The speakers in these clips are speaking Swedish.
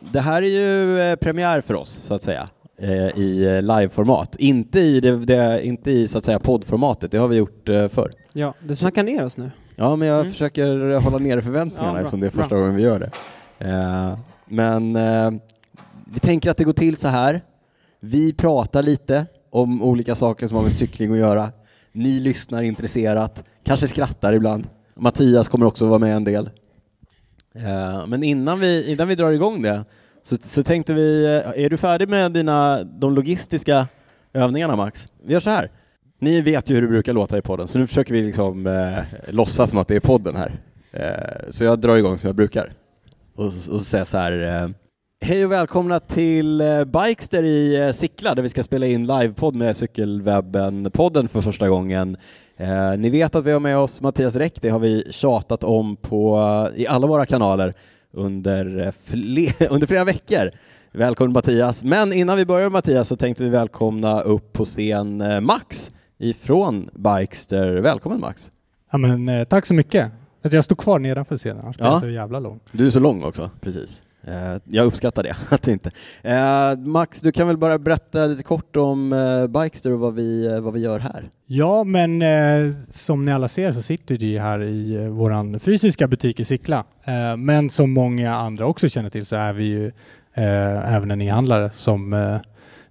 det här är ju eh, premiär för oss, så att säga, eh, i eh, liveformat. Inte i, det, det, inte i så att säga poddformatet, det har vi gjort eh, förr. Ja, du snackar ner oss nu. Ja, men jag Mm. försöker hålla nere förväntningarna Ja, bra, eftersom det är bra. första gången vi gör det. Eh, men eh, vi tänker att det går till så här. Vi pratar lite om olika saker som har med cykling att göra. Ni lyssnar intresserat, kanske skrattar ibland. Mattias kommer också vara med en del. Eh, men innan vi, innan vi drar igång det så, så tänkte vi, eh, är du färdig med dina, de logistiska övningarna Max? Vi gör så här. Ni vet ju hur det brukar låta i podden, så nu försöker vi liksom eh, låtsas som att det är podden här. Eh, så jag drar igång som jag brukar. Och, och så säger jag så här. Eh, Hej och välkomna till eh, Bikester i eh, Sickla där vi ska spela in livepodd med Cykelwebben-podden för första gången. Eh, ni vet att vi har med oss Mattias Räck, det har vi tjatat om på, i alla våra kanaler under, eh, fle- under flera veckor. Välkommen Mattias. Men innan vi börjar Mattias så tänkte vi välkomna upp på scen eh, Max ifrån Bikester. Välkommen Max. Ja, men, eh, tack så mycket. Alltså, jag stod kvar nedanför scenen, annars Ja. jag så jävla lång. Du är så lång också, precis. Eh, jag uppskattar det, att inte. Eh, Max, du kan väl bara berätta lite kort om eh, Bikester och vad vi, vad vi gör här? Ja, men som ni alla ser så sitter vi här i vår fysiska butik i Sickla. Men som många andra också känner till så är vi ju även en e-handlare som eh,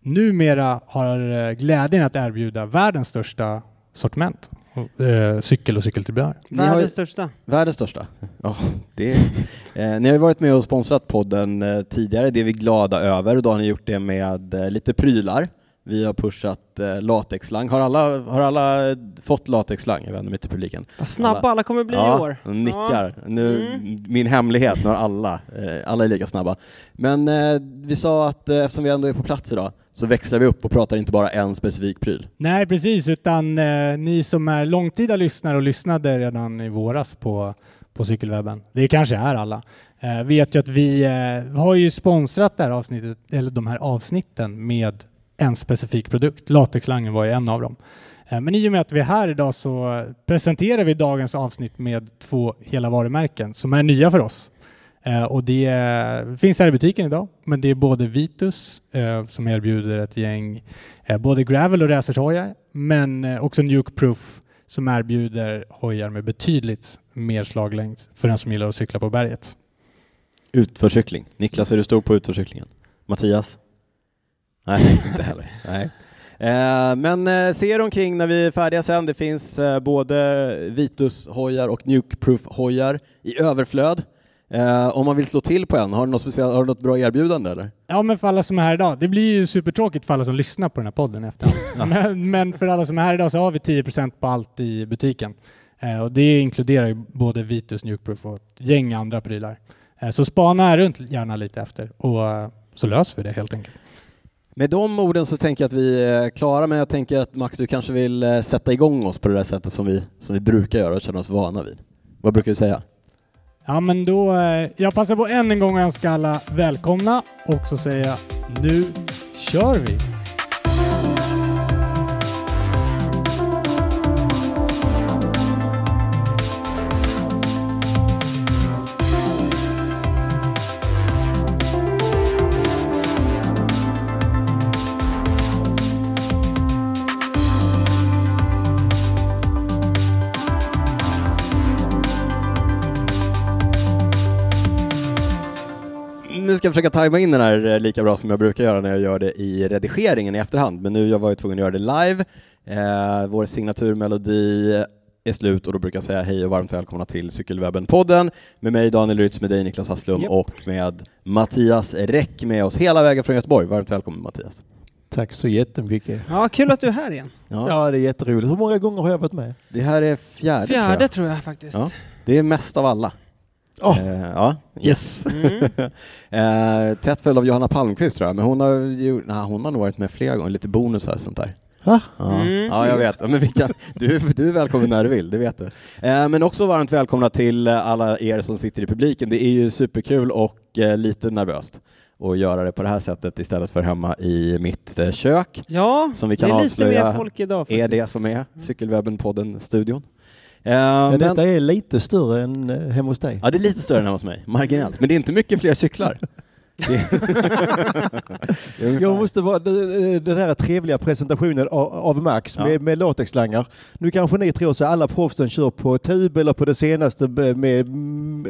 numera har glädjen att erbjuda världens största sortiment. Eh, cykel och ju- Världens största. Världens största. Ja, det eh, ni har ju varit med och sponsrat podden eh, tidigare, det är vi glada över. Och då har ni gjort det med eh, lite prylar. Vi har pushat eh, latexslang. Har alla, har alla fått latexslang? Jag vänder mig till publiken. Vad snabba alla kommer bli i ja, år. de nickar. Nu, Mm. Min hemlighet, nu har alla, eh, alla är lika snabba. Men eh, vi sa att eh, eftersom vi ändå är på plats idag så växlar vi upp och pratar inte bara en specifik pryl. Nej, precis, utan eh, ni som är långtida lyssnare och lyssnade redan i våras på, på cykelwebben, det kanske är alla, eh, vet ju att vi eh, har ju sponsrat det här avsnittet, eller de här avsnitten med en specifik produkt. Latexslangen var ju en av dem. Eh, men i och med att vi är här idag så presenterar vi dagens avsnitt med två hela varumärken som är nya för oss. Eh, och det finns här i butiken idag, men det är både Vitus eh, som erbjuder ett gäng både gravel och racerhojar, men också Nuke Proof som erbjuder hojar med betydligt mer slaglängd för den som gillar att cykla på berget. Utförcykling. Niklas, är du stor på utförcyklingen? Mattias? Nej, inte heller. Nej. Eh, men eh, se er omkring när vi är färdiga sen. Det finns eh, både Vitus-hojar och Nuke-proof-hojar i överflöd. Om man vill slå till på en, har du något, speciellt, har du något bra erbjudande eller? Ja, men för alla som är här idag, det blir ju supertråkigt för alla som lyssnar på den här podden efter. men, men för alla som är här idag så har vi 10% på allt i butiken. Och det inkluderar ju både Vitus, Nuke Proof och ett gäng andra prylar. Så spana runt gärna lite efter och så löser vi det helt enkelt. Med de orden så tänker jag att vi är klara, men jag tänker att Max, du kanske vill eh, sätta igång oss på det där sättet som vi, som vi brukar göra och känna oss vana vid. Vad brukar vi säga? Ja, men då, eh, jag passar på än en gång att önska alla välkomna och så säger jag nu kör vi! Nu ska jag försöka tajma in den här eh, lika bra som jag brukar göra när jag gör det i redigeringen i efterhand, men nu jag var jag tvungen att göra det live. Eh, vår signaturmelodi är slut och då brukar jag säga hej och varmt välkomna till Cykelwebben-podden med mig Daniel Rytz, med dig Niklas Hasslum Japp. och med Mattias Räck med oss hela vägen från Göteborg. Varmt välkommen Mattias. Tack så jättemycket. Ja, kul att du är här igen. Ja, Ja, det är jätteroligt. Hur många gånger har jag varit med? Det här är fjärde, tror Fjärde jag. tror jag faktiskt. Ja. Det är mest av alla. Åh, Eh, ja. yes! Mm. eh, tätt följd av Johanna Palmqvist tror jag, men hon har, ju, nej, hon har nog varit med flera gånger, lite bonusar och sånt där. Va? Ja, Mm. ja jag vet. Men vi kan, du, du är välkommen när du vill, det vet du. Eh, men också varmt välkomna till alla er som sitter i publiken. Det är ju superkul och eh, lite nervöst att göra det på det här sättet istället för hemma i mitt eh, kök, Ja, som vi det kan är lite avslöja mer folk idag faktiskt. är det som är Cykelwebben-podden-studion. Eh, Ja, men, detta är lite större än eh, hemma hos dig. ja, det är lite större än hos mig, marginellt. Men det är inte mycket fler cyklar. Jag måste vara den här trevliga presentationen av, av Max Ja. med, med latexslangar. Nu kanske ni tror så alla proffsen kör på tub eller på det senaste med, med,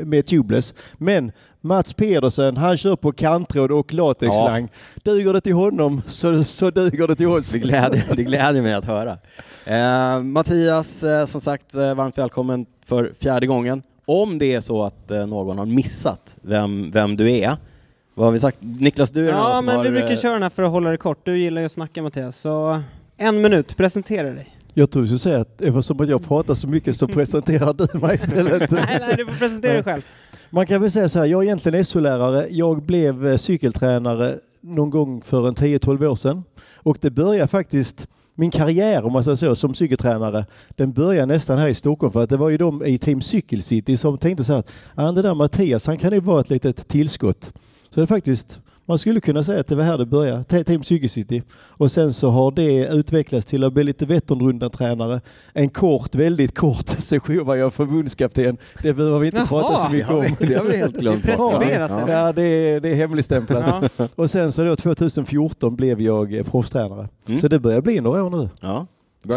med tubeless. Men Mats Pedersen, han kör på kanttråd och latexslang. Duger det till honom så, så duger det till oss. Det gläder, det gläder mig att höra. Eh, Mattias, eh, som sagt, eh, varmt välkommen för fjärde gången. Om det är så att eh, någon har missat vem, vem du är, vad har vi sagt? Niklas, du är Ja, men har... vi brukar eh, köra den här för att hålla det kort. Du gillar ju att snacka Mattias, så en minut, presentera dig. Jag tror du skulle säga att eftersom att jag pratar så mycket så presenterar du mig istället. nej, nej, du får presentera dig själv. Man kan väl säga så här, jag är egentligen SO-lärare. Jag blev eh, cykeltränare någon gång för en 10-12 år sedan. Och det började faktiskt, min karriär om man säger så, som cykeltränare, den började nästan här i Stockholm för att det var ju de i Team Cykel City som tänkte så här att ah, det där Mattias, han kan ju vara ett litet tillskott. Så det är faktiskt, man skulle kunna säga att det var här det började, Te- Team City. Och sen så har det utvecklats till att bli lite Vätternrundan-tränare. En kort, väldigt kort session var jag förbundskapten. Det behöver vi inte Jaha, prata så mycket om. Det har vi helt glömt. Det är preskriberat, Ja. Ja, det är, det är hemligstämplat. Ja. Och sen så då 2014 blev jag eh, proffstränare. Mm. Så det börjar bli några år nu. Ja.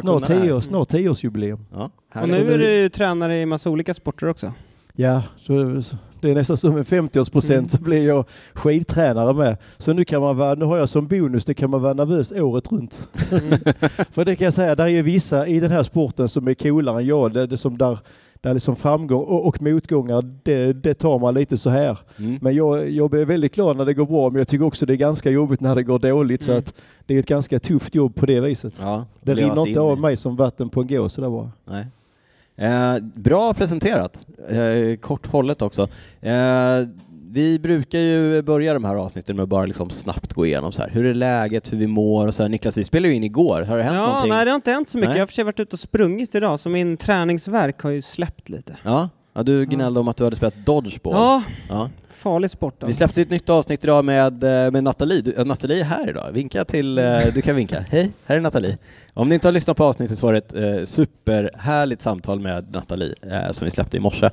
Snart, det tio, snart tioårsjubileum. Ja, Och nu är du tränare i massa olika sporter också. Ja, så det är nästan som en 50-årsprocent Mm. så blir jag skidtränare med. Så nu kan man vara, nu har jag som bonus, det kan man vara nervös året runt. Mm. För det kan jag säga, där är ju vissa i den här sporten som är coolare än jag. Det, det som där, där liksom framgång och, och motgångar, det, det tar man lite så här. Mm. Men jag, jag blir väldigt glad när det går bra, men jag tycker också det är ganska jobbigt när det går dåligt. Så Mm. att det är ett ganska tufft jobb på det viset. Ja, Det rinner inte in av mig som vatten på en gås sådär bara. Nej. Eh, bra presenterat. Eh, kort hållet också. Eh, vi brukar ju börja de här avsnitten med att bara liksom snabbt gå igenom så här. Hur är läget, hur vi mår och så här. Niklas, vi spelade ju in igår. Har det hänt Ja, någonting? nej det har inte hänt så mycket. Nej. Jag har för sig varit ute och sprungit idag, så min träningsverk har ju släppt lite. Ja? Ja, du gnällde om att du hade spelat dodgeball. Ja, Ja. farlig sport Vi alltså. släppte ett nytt avsnitt idag med, eh, med Nathalie. Du, äh, Nathalie är här idag. Vinka till, eh, du kan vinka. Hej, här är Nathalie. Om ni inte har lyssnat på avsnittet så var det ett eh, superhärligt samtal med Nathalie eh, som vi släppte i morse.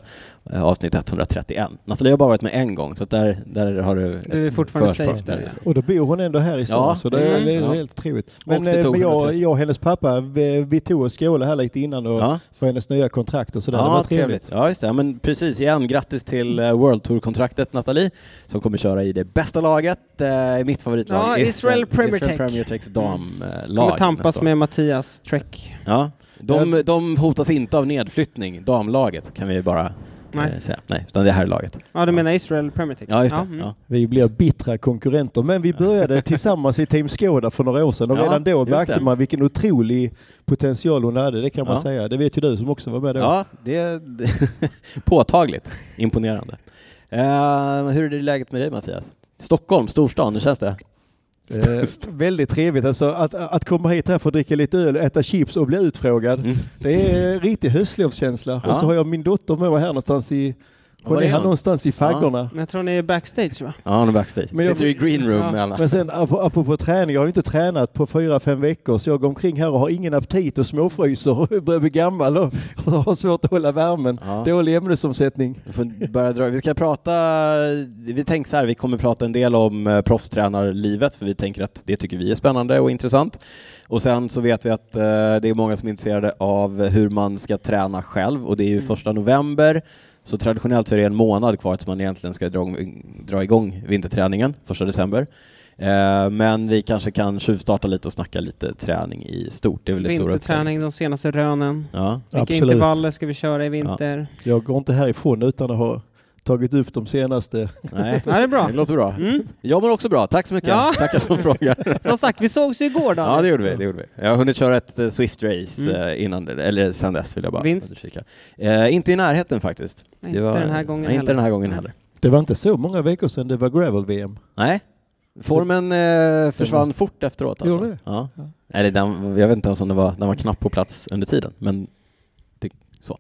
Eh, avsnitt 131. Nathalie har bara varit med en gång så att där, där har du Du är fortfarande safe där, ja. Och då bor hon ändå här i stan, Ja, så det är, det är Ja. helt trevligt. Men, det eh, men jag, 130. jag och hennes pappa, vi, vi tog och skålade här lite innan och Ja, för hennes nya kontrakt och sådär. det ja var trevligt. Ja, just det. Men precis igen, grattis till eh, World Tour-kontraktet Nathalie som kommer köra i det bästa laget, eh, mitt favoritlag. Ja, Israel Premier Israel Tech. Premier Techs damlag. Kommer tampas med Mattias Trek. Ja, de, de hotas inte av nedflyttning, damlaget kan vi bara Nej. eh, säga. Nej, utan det här laget. Ja, du menar Israel Premier Tech? Ja, just det. mm. Ja. Vi blir bittra konkurrenter, men vi började tillsammans i Team Skoda för några år sedan och Ja, redan då märkte det. man vilken otrolig potential hon hade, det kan man Ja. säga. Det vet ju du som också var med då. Ja, det är påtagligt imponerande. Eh, hur är det läget med dig Mattias? Stockholm, storstan, hur känns det? Eh, väldigt trevligt alltså att, att komma hit här för att dricka lite öl, äta chips och bli utfrågad. Mm. Det är riktig höstlovskänsla. Ja. Och så har jag min dotter med mig här någonstans i, Var hon är är här hon? någonstans i faggorna. Jag tror ni är backstage va? Ja, han är backstage. Men jag- Sitter i green room Ja. med alla. Men sen apropå, apropå träning, jag har ju inte tränat på fyra, fem veckor så jag går omkring här och har ingen aptit och småfryser och börjar bli gammal och, och har svårt att hålla värmen. Ja. Dålig ämnesomsättning. Vi får börja dra. Vi ska prata, vi tänkte så här, vi kommer prata en del om eh, proffstränarlivet för vi tänker att det tycker vi är spännande och intressant. Och sen så vet vi att eh, det är många som är intresserade av hur man ska träna själv och det är ju Mm. första november. Så traditionellt så är det en månad kvar tills man egentligen ska dra, dra igång vinterträningen, första december. Eh, men vi kanske kan tjuvstarta lite och snacka lite träning i stort. Det är väl det stora. Vinterträning, de senaste rönen. Ja. Vilka Absolut. intervaller ska vi köra i vinter? Jag går inte härifrån utan att ha tagit upp de senaste. Nej, det är bra. det låter bra. Mm. Jag mår också bra, tack så mycket. Ja. Tackar som frågar. Som sagt, vi sågs ju igår då. Ja, det gjorde vi. Det gjorde vi. Jag har hunnit köra ett eh, Swift-race Mm. eh, innan, eller sen dess vill jag bara Vinst? understryka. Eh, inte i närheten faktiskt. Nej, Det inte var- den här gången nej, Inte heller. den här gången heller. Det var inte så många veckor sedan det var gravel-VM. Nej. Formen eh, försvann fort efteråt. Alltså. Gjorde det? Ja. Ja. Eller den, jag vet inte ens om det var, den var knappt på plats under tiden, men så.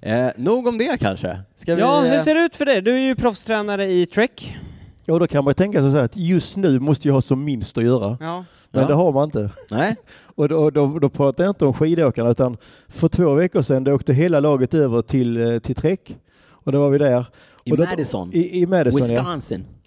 Eh, nog om det kanske. Ska vi, Ja, hur eh, ser det ut för dig? Du är ju proffstränare i Trek. Ja, då kan man ju tänka sig så här att just nu måste jag ha som minst att göra. Ja. Men Ja. det har man inte. Nej? Och då, då, då pratar jag inte om skidåkarna utan för två veckor sedan då åkte hela laget över till, eh, till Trek. Och då var vi där. I Och då- Madison? I, i Madison ja.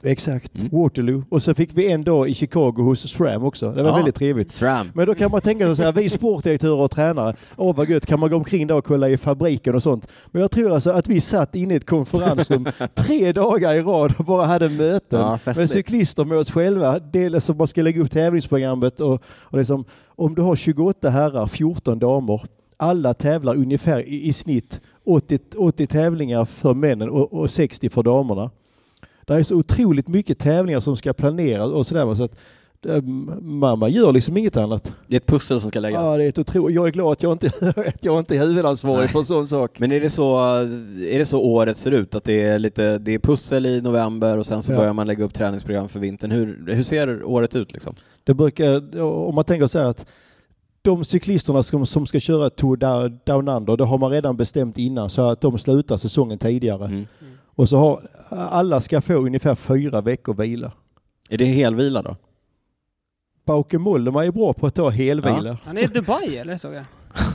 Exakt, Mm. Waterloo. Och så fick vi en dag i Chicago hos SRAM också. Det var Ja. väldigt trevligt. SRAM. Men då kan man tänka sig så här, vi sportdirektörer och tränare, åh vad gött, kan man gå omkring där och kolla i fabriken och sånt. Men jag tror alltså att vi satt inne i ett konferensrum tre dagar i rad och bara hade möten Ja, med cyklister med oss själva. Dels som man ska lägga upp tävlingsprogrammet och, och liksom, om du har 28 herrar, 14 damer, alla tävlar ungefär i, i snitt 80, 80 tävlingar för männen och, och 60 för damerna. Det är så otroligt mycket tävlingar som ska planeras och sådär. Så att, eh, man, man gör liksom inget annat. Det är ett pussel som ska läggas. Ja, det är ett otroligt. Jag är glad att jag inte, att jag inte är huvudansvarig Nej. för en sån sak. Men är det, så, är det så året ser ut? Att det är, lite, det är pussel i november och sen så Ja. börjar man lägga upp träningsprogram för vintern. Hur, hur ser året ut liksom? Det brukar, om man tänker så här att de cyklisterna som, som ska köra Tour Down Down Under, det har man redan bestämt innan så att de slutar säsongen tidigare. Mm. Och så har alla ska få ungefär fyra veckor vila. Är det helvila då? Bauke Mollema är bra på att ta helvila. Han är i Dubai eller såg jag?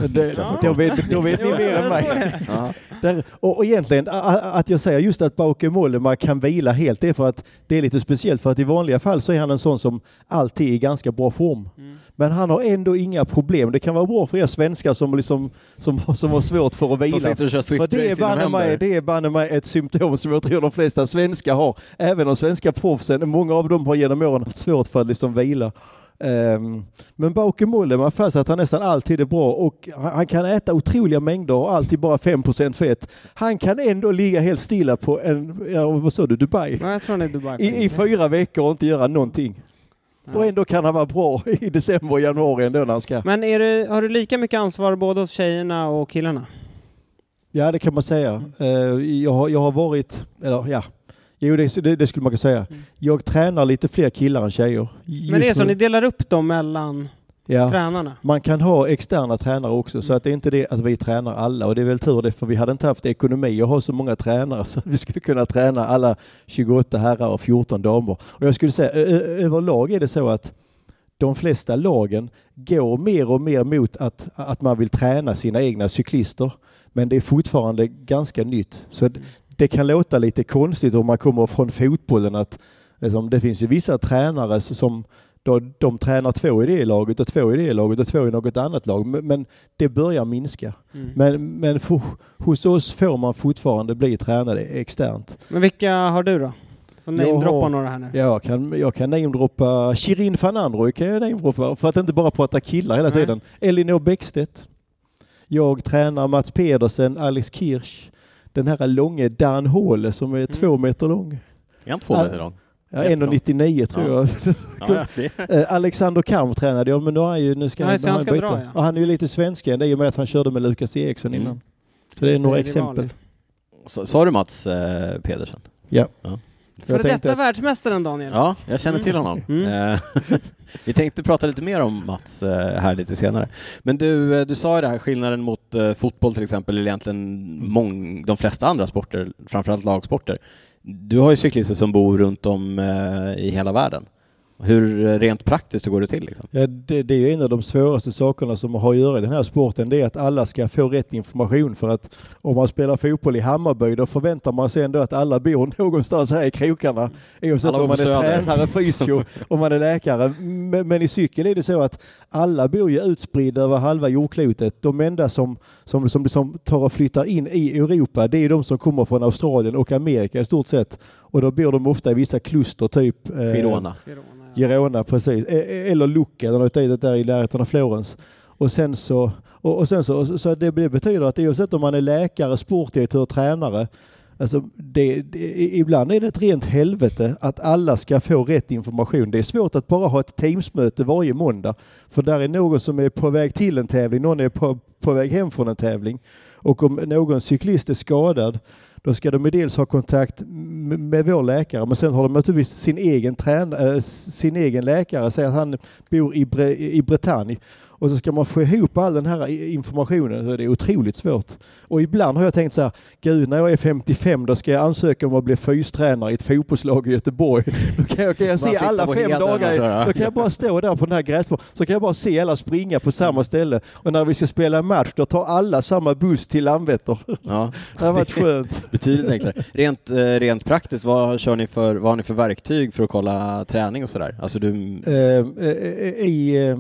Det, då vet, då vet ni mer än mig. Ja. Där, och, och egentligen, att jag säger just att Bauke Mollema kan vila helt, det är för att det är lite speciellt. För att i vanliga fall så är han en sån som alltid är i ganska bra form. Mm. Men han har ändå inga problem. Det kan vara bra för er svenskar som, liksom, som, som har svårt för att vila. För det är, banne mig, det är banne mig ett symptom som jag tror de flesta svenskar har. Även de svenska proffsen. Många av dem har genom åren haft svårt för att liksom vila. Ehm, men Bauke Mollema, fast att han nästan alltid är bra och han, han kan äta otroliga mängder och alltid bara 5% fett. Han kan ändå ligga helt stilla på en, ja, vad sa du, Dubai? Ja, jag tror han är Dubai. I, I fyra veckor och inte göra någonting. Och ändå kan han vara bra i december och januari ändå när han ska. Men du, har du lika mycket ansvar både hos tjejerna och killarna? Ja, det kan man säga. Eh, jag, har, jag har varit, eller ja, jo det, det, det skulle man kunna säga. Mm. Jag tränar lite fler killar än tjejer. Men det är så, nu- ni delar upp dem mellan ja. tränarna? Man kan ha externa tränare också, så att det är inte det att vi tränar alla. Och det är väl tur det, för vi hade inte haft ekonomi att ha så många tränare så att vi skulle kunna träna alla 28 herrar och 14 damer. Och jag skulle säga, överlag är det så att de flesta lagen går mer och mer mot att, att man vill träna sina egna cyklister. Men det är fortfarande ganska nytt. Så det, kan låta lite konstigt om man kommer från fotbollen att liksom, det finns ju vissa tränare som då de tränar två i det laget och två i det laget och två i något annat lag. Men, det börjar minska. Mm. Men, men för, hos oss får man fortfarande bli tränade externt. Men vilka har du då? Får namedroppa några här nu. Jag kan, jag kan namedroppa Shirin van Androoy kan jag namedroppa för att inte bara prata killar hela Nej. tiden. Elinor Bäckstedt. Jag tränar Mats Pedersen, Alice Kirsch. Den här långe Dan Håle som är två meter lång. Är han två meter lång? Ja, Jättelång. 1,99 tror Ja. jag. Ja. Eh, Alexander Kam tränade jag, men nu har han ju, nu ska Ja, han, han ska byta. dra, ja. Och han är ju lite svenskkänd i och med att han körde med Lukas Eriksson Mm. innan. Så det är några exempel. Sa du Mats eh, Pedersen? Ja. Ja. För tänkte detta världsmästaren Daniel. Ja, jag känner till honom. Mm. Eh, Vi tänkte prata lite mer om Mats eh, här lite senare. Men du, eh, du sa ju det här, skillnaden mot fotboll till exempel, eller egentligen mång, de flesta andra sporter, framförallt lagsporter. Du har ju cyklister som bor runt om i hela världen. Hur eh, rent praktiskt hur går det till? Liksom? Ja, det, det är en av de svåraste sakerna som har att göra i den här sporten. Det är att alla ska få rätt information. För att om man spelar fotboll i Hammarby då förväntar man sig ändå att alla bor någonstans här i krokarna. Oavsett Alla om man är Söder. tränare, fysio, om man är läkare. Men, men i cykel är det så att alla bor ju utspridda över halva jordklotet. De enda som, som, som, som tar och flyttar in i Europa det är de som kommer från Australien och Amerika i stort sett. Och då bor de ofta i vissa kluster, typ eh, Girona. Girona, ja. Girona, precis. E- e- Eller Lucca, eller något dit där i närheten av Florens. Och sen så, och, och sen så, så det, det betyder att oavsett om man är läkare, sportdirektör, tränare, alltså det, det, ibland är det ett rent helvete att alla ska få rätt information. Det är svårt att bara ha ett teamsmöte varje måndag, för där är någon som är på väg till en tävling, någon är på, på väg hem från en tävling. Och om någon cyklist är skadad, då ska de ju dels ha kontakt med, vår läkare, men sen har de naturligtvis sin egen, trän, eh, sin egen läkare, säger att han bor i, Bre, i Bretagne och så ska man få ihop all den här informationen. Så det är otroligt svårt. Och ibland har jag tänkt så här, gud när jag är 55 då ska jag ansöka om att bli fystränare i ett fotbollslag i Göteborg. Då kan jag, kan jag se alla fem dagar, då kan jag bara stå där på den här gräsplanen, så kan jag bara se alla springa på samma ställe. Och när vi ska spela en match då tar alla samma buss till Landvetter. Ja, Det har varit skönt. betydligt enklare. Rent, eh, rent praktiskt, vad, kör ni för, vad har ni för verktyg för att kolla träning och sådär? Alltså du... Eh, eh, i, eh,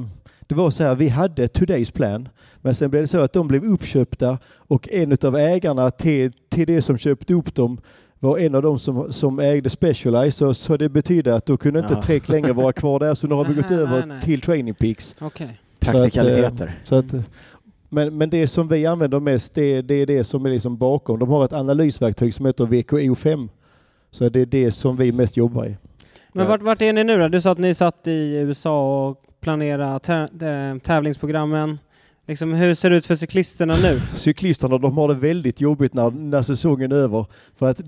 det var så här, vi hade Today's Plan, men sen blev det så att de blev uppköpta och en av ägarna till, till det som köpte upp dem var en av dem som, som ägde Specialized, så, så det betyder att då kunde inte Ja. Trek längre vara kvar där, så nu har vi gått över nej, nej. till Training Peaks. Okej. Praktikaliteter. Så att, eh, men, men det som vi använder mest, det, det är det som är liksom bakom. De har ett analysverktyg som heter VKO5. Så det är det som vi mest jobbar i. Men vart, vart är ni nu då? Du sa att ni satt i USA och planera tävlingsprogrammen. Liksom, hur ser det ut för cyklisterna nu? cyklisterna de har det väldigt jobbigt när, när säsongen är över. För att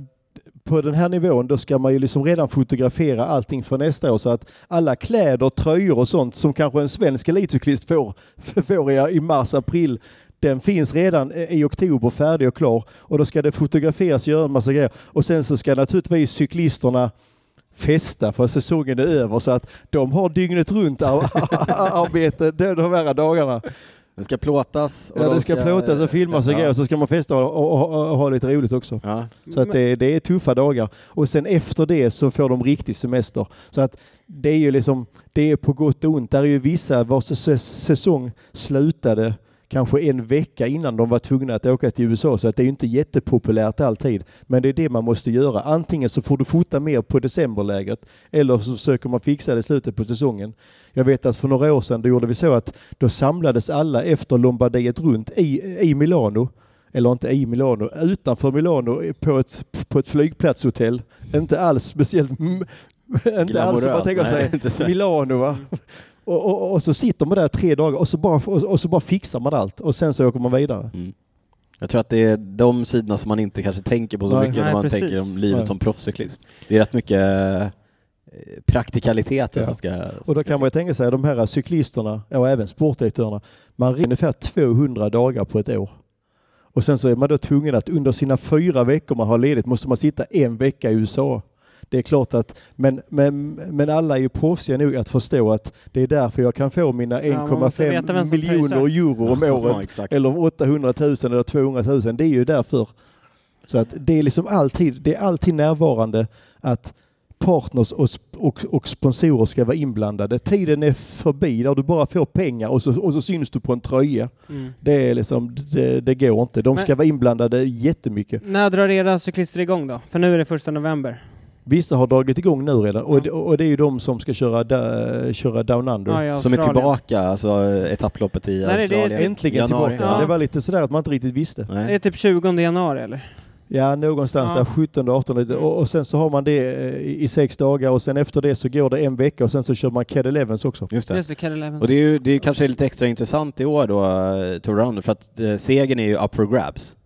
på den här nivån då ska man ju liksom redan fotografera allting för nästa år så att alla kläder, tröjor och sånt som kanske en svensk elitcyklist får, får i, i mars, april den finns redan i oktober färdig och klar och då ska det fotograferas och göra en massa grejer. Och sen så ska naturligtvis cyklisterna festa för säsongen är över så att de har dygnet runt ar- arbete de här dagarna. Den ska plåtas. Ja, de det ska plåtas och filmas och ja. grejer, så ska man festa och, och, och, och ha lite roligt också. Ja. Så att det, det är tuffa dagar. Och sen efter det så får de riktig semester. Så att det är ju liksom, det är på gott och ont. Där är ju vissa vars säs- säsong slutade kanske en vecka innan de var tvungna att åka till USA. Så att det är inte jättepopulärt alltid. Men det är det man måste göra. Antingen så får du fota mer på decemberläget eller så försöker man fixa det i slutet på säsongen. Jag vet att för några år sedan då gjorde vi så att då samlades alla efter Lombardiet runt i, i Milano eller inte i Milano, utanför Milano på ett, på ett flygplatshotell. Inte alls speciellt, inte alls som man tänker sig. Milano va. Och, och, och så sitter man där tre dagar och så, bara, och, och så bara fixar man allt och sen så åker man vidare. Mm. Jag tror att det är de sidorna som man inte kanske tänker på så Nej. mycket Nej, när man precis. tänker om livet Nej. som proffscyklist. Det är rätt mycket eh, praktikaliteter Ja. som ska... Och då kan man ju tänka sig de här cyklisterna och även sportdirektörerna, man ringer ungefär 200 dagar på ett år. Och sen så är man då tvungen att under sina fyra veckor man har ledigt måste man sitta en vecka i USA. Det är klart att, men, men, men alla är ju proffsiga nog att förstå att det är därför jag kan få mina Ja, man måste veta vem 1,5 som miljoner euro om Ja, året. exakt. Eller 800 000 eller 200 000. Det är ju därför. Så att det är liksom alltid, det är alltid närvarande att partners och, och, och sponsorer ska vara inblandade. Tiden är förbi där du bara får pengar och så, och så syns du på en tröja. Mm. Det, är liksom, det, det går inte. De ska Men- vara inblandade jättemycket. När drar era cyklister igång då? För nu är det första november. Vissa har dragit igång nu redan och, det, och det är ju de som ska köra, da, köra Down Under. Ja, Som är Australien. tillbaka, alltså etapploppet i Nej, det är Australien. Äntligen Januari, tillbaka. ja. Det var lite sådär att man inte riktigt visste. Det är Nej. typ 20 januari eller? Ja, någonstans Ja. där 17, 18 lite. Och, och sen så har man det eh, i, i sex dagar och sen efter det så går det en vecka och sen så kör man Ked Elevens också. Just det. Just det. Och det är ju det är kanske lite extra intressant i år då, uh, Tour Round, för att uh, segern är ju up for grabs.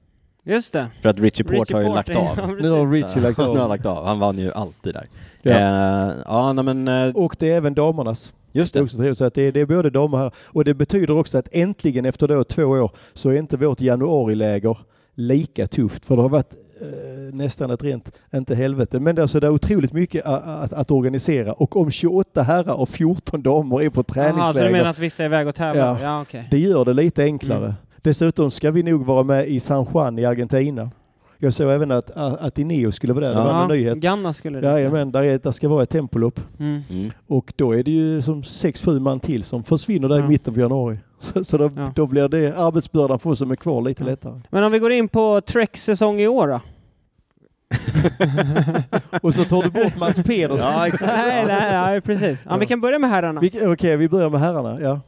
Just det. För att Richie Port Richie har ju Porte. lagt Ja, av. precis. Nu har Richie lagt Nu har av. lagt av. Han vann ju alltid där. Ja. Eh, ja, nej, men uh, Och det är även damernas. just Det också trevligt. så att det, det är både damer här och det betyder också att äntligen efter då två år så är inte vårt januariläger lika tufft. För det har varit eh, nästan ett rent, inte helvete, men det är, alltså, det är otroligt mycket att, att, att organisera. Och om 28 herrar och 14 damer är på Jaha, så du träningsläger menar att vissa är iväg och tävlar? Ja. Ja, okej. Det gör det lite enklare. Mm. Dessutom ska vi nog vara med i San Juan i Argentina. Jag såg även att, att Ineo skulle vara där. Det Ja. var en Ja, nyhet. Ganna skulle det. Jajamän, där, är, där ska vara ett tempolopp. Mm. Mm. Och då är det ju som 6-7 man till som försvinner där Ja. i mitten på januari. Så, så då, Ja. då blir det arbetsbördan för oss som är kvar lite Ja. lättare. Men om vi går in på Trek-säsong i år då? Och så tar du bort Mats Pedersen. Ja, exakt. nej, nej, nej, precis. Ja, Ja. Vi kan börja med herrarna. Okej, vi börjar med herrarna. Ja.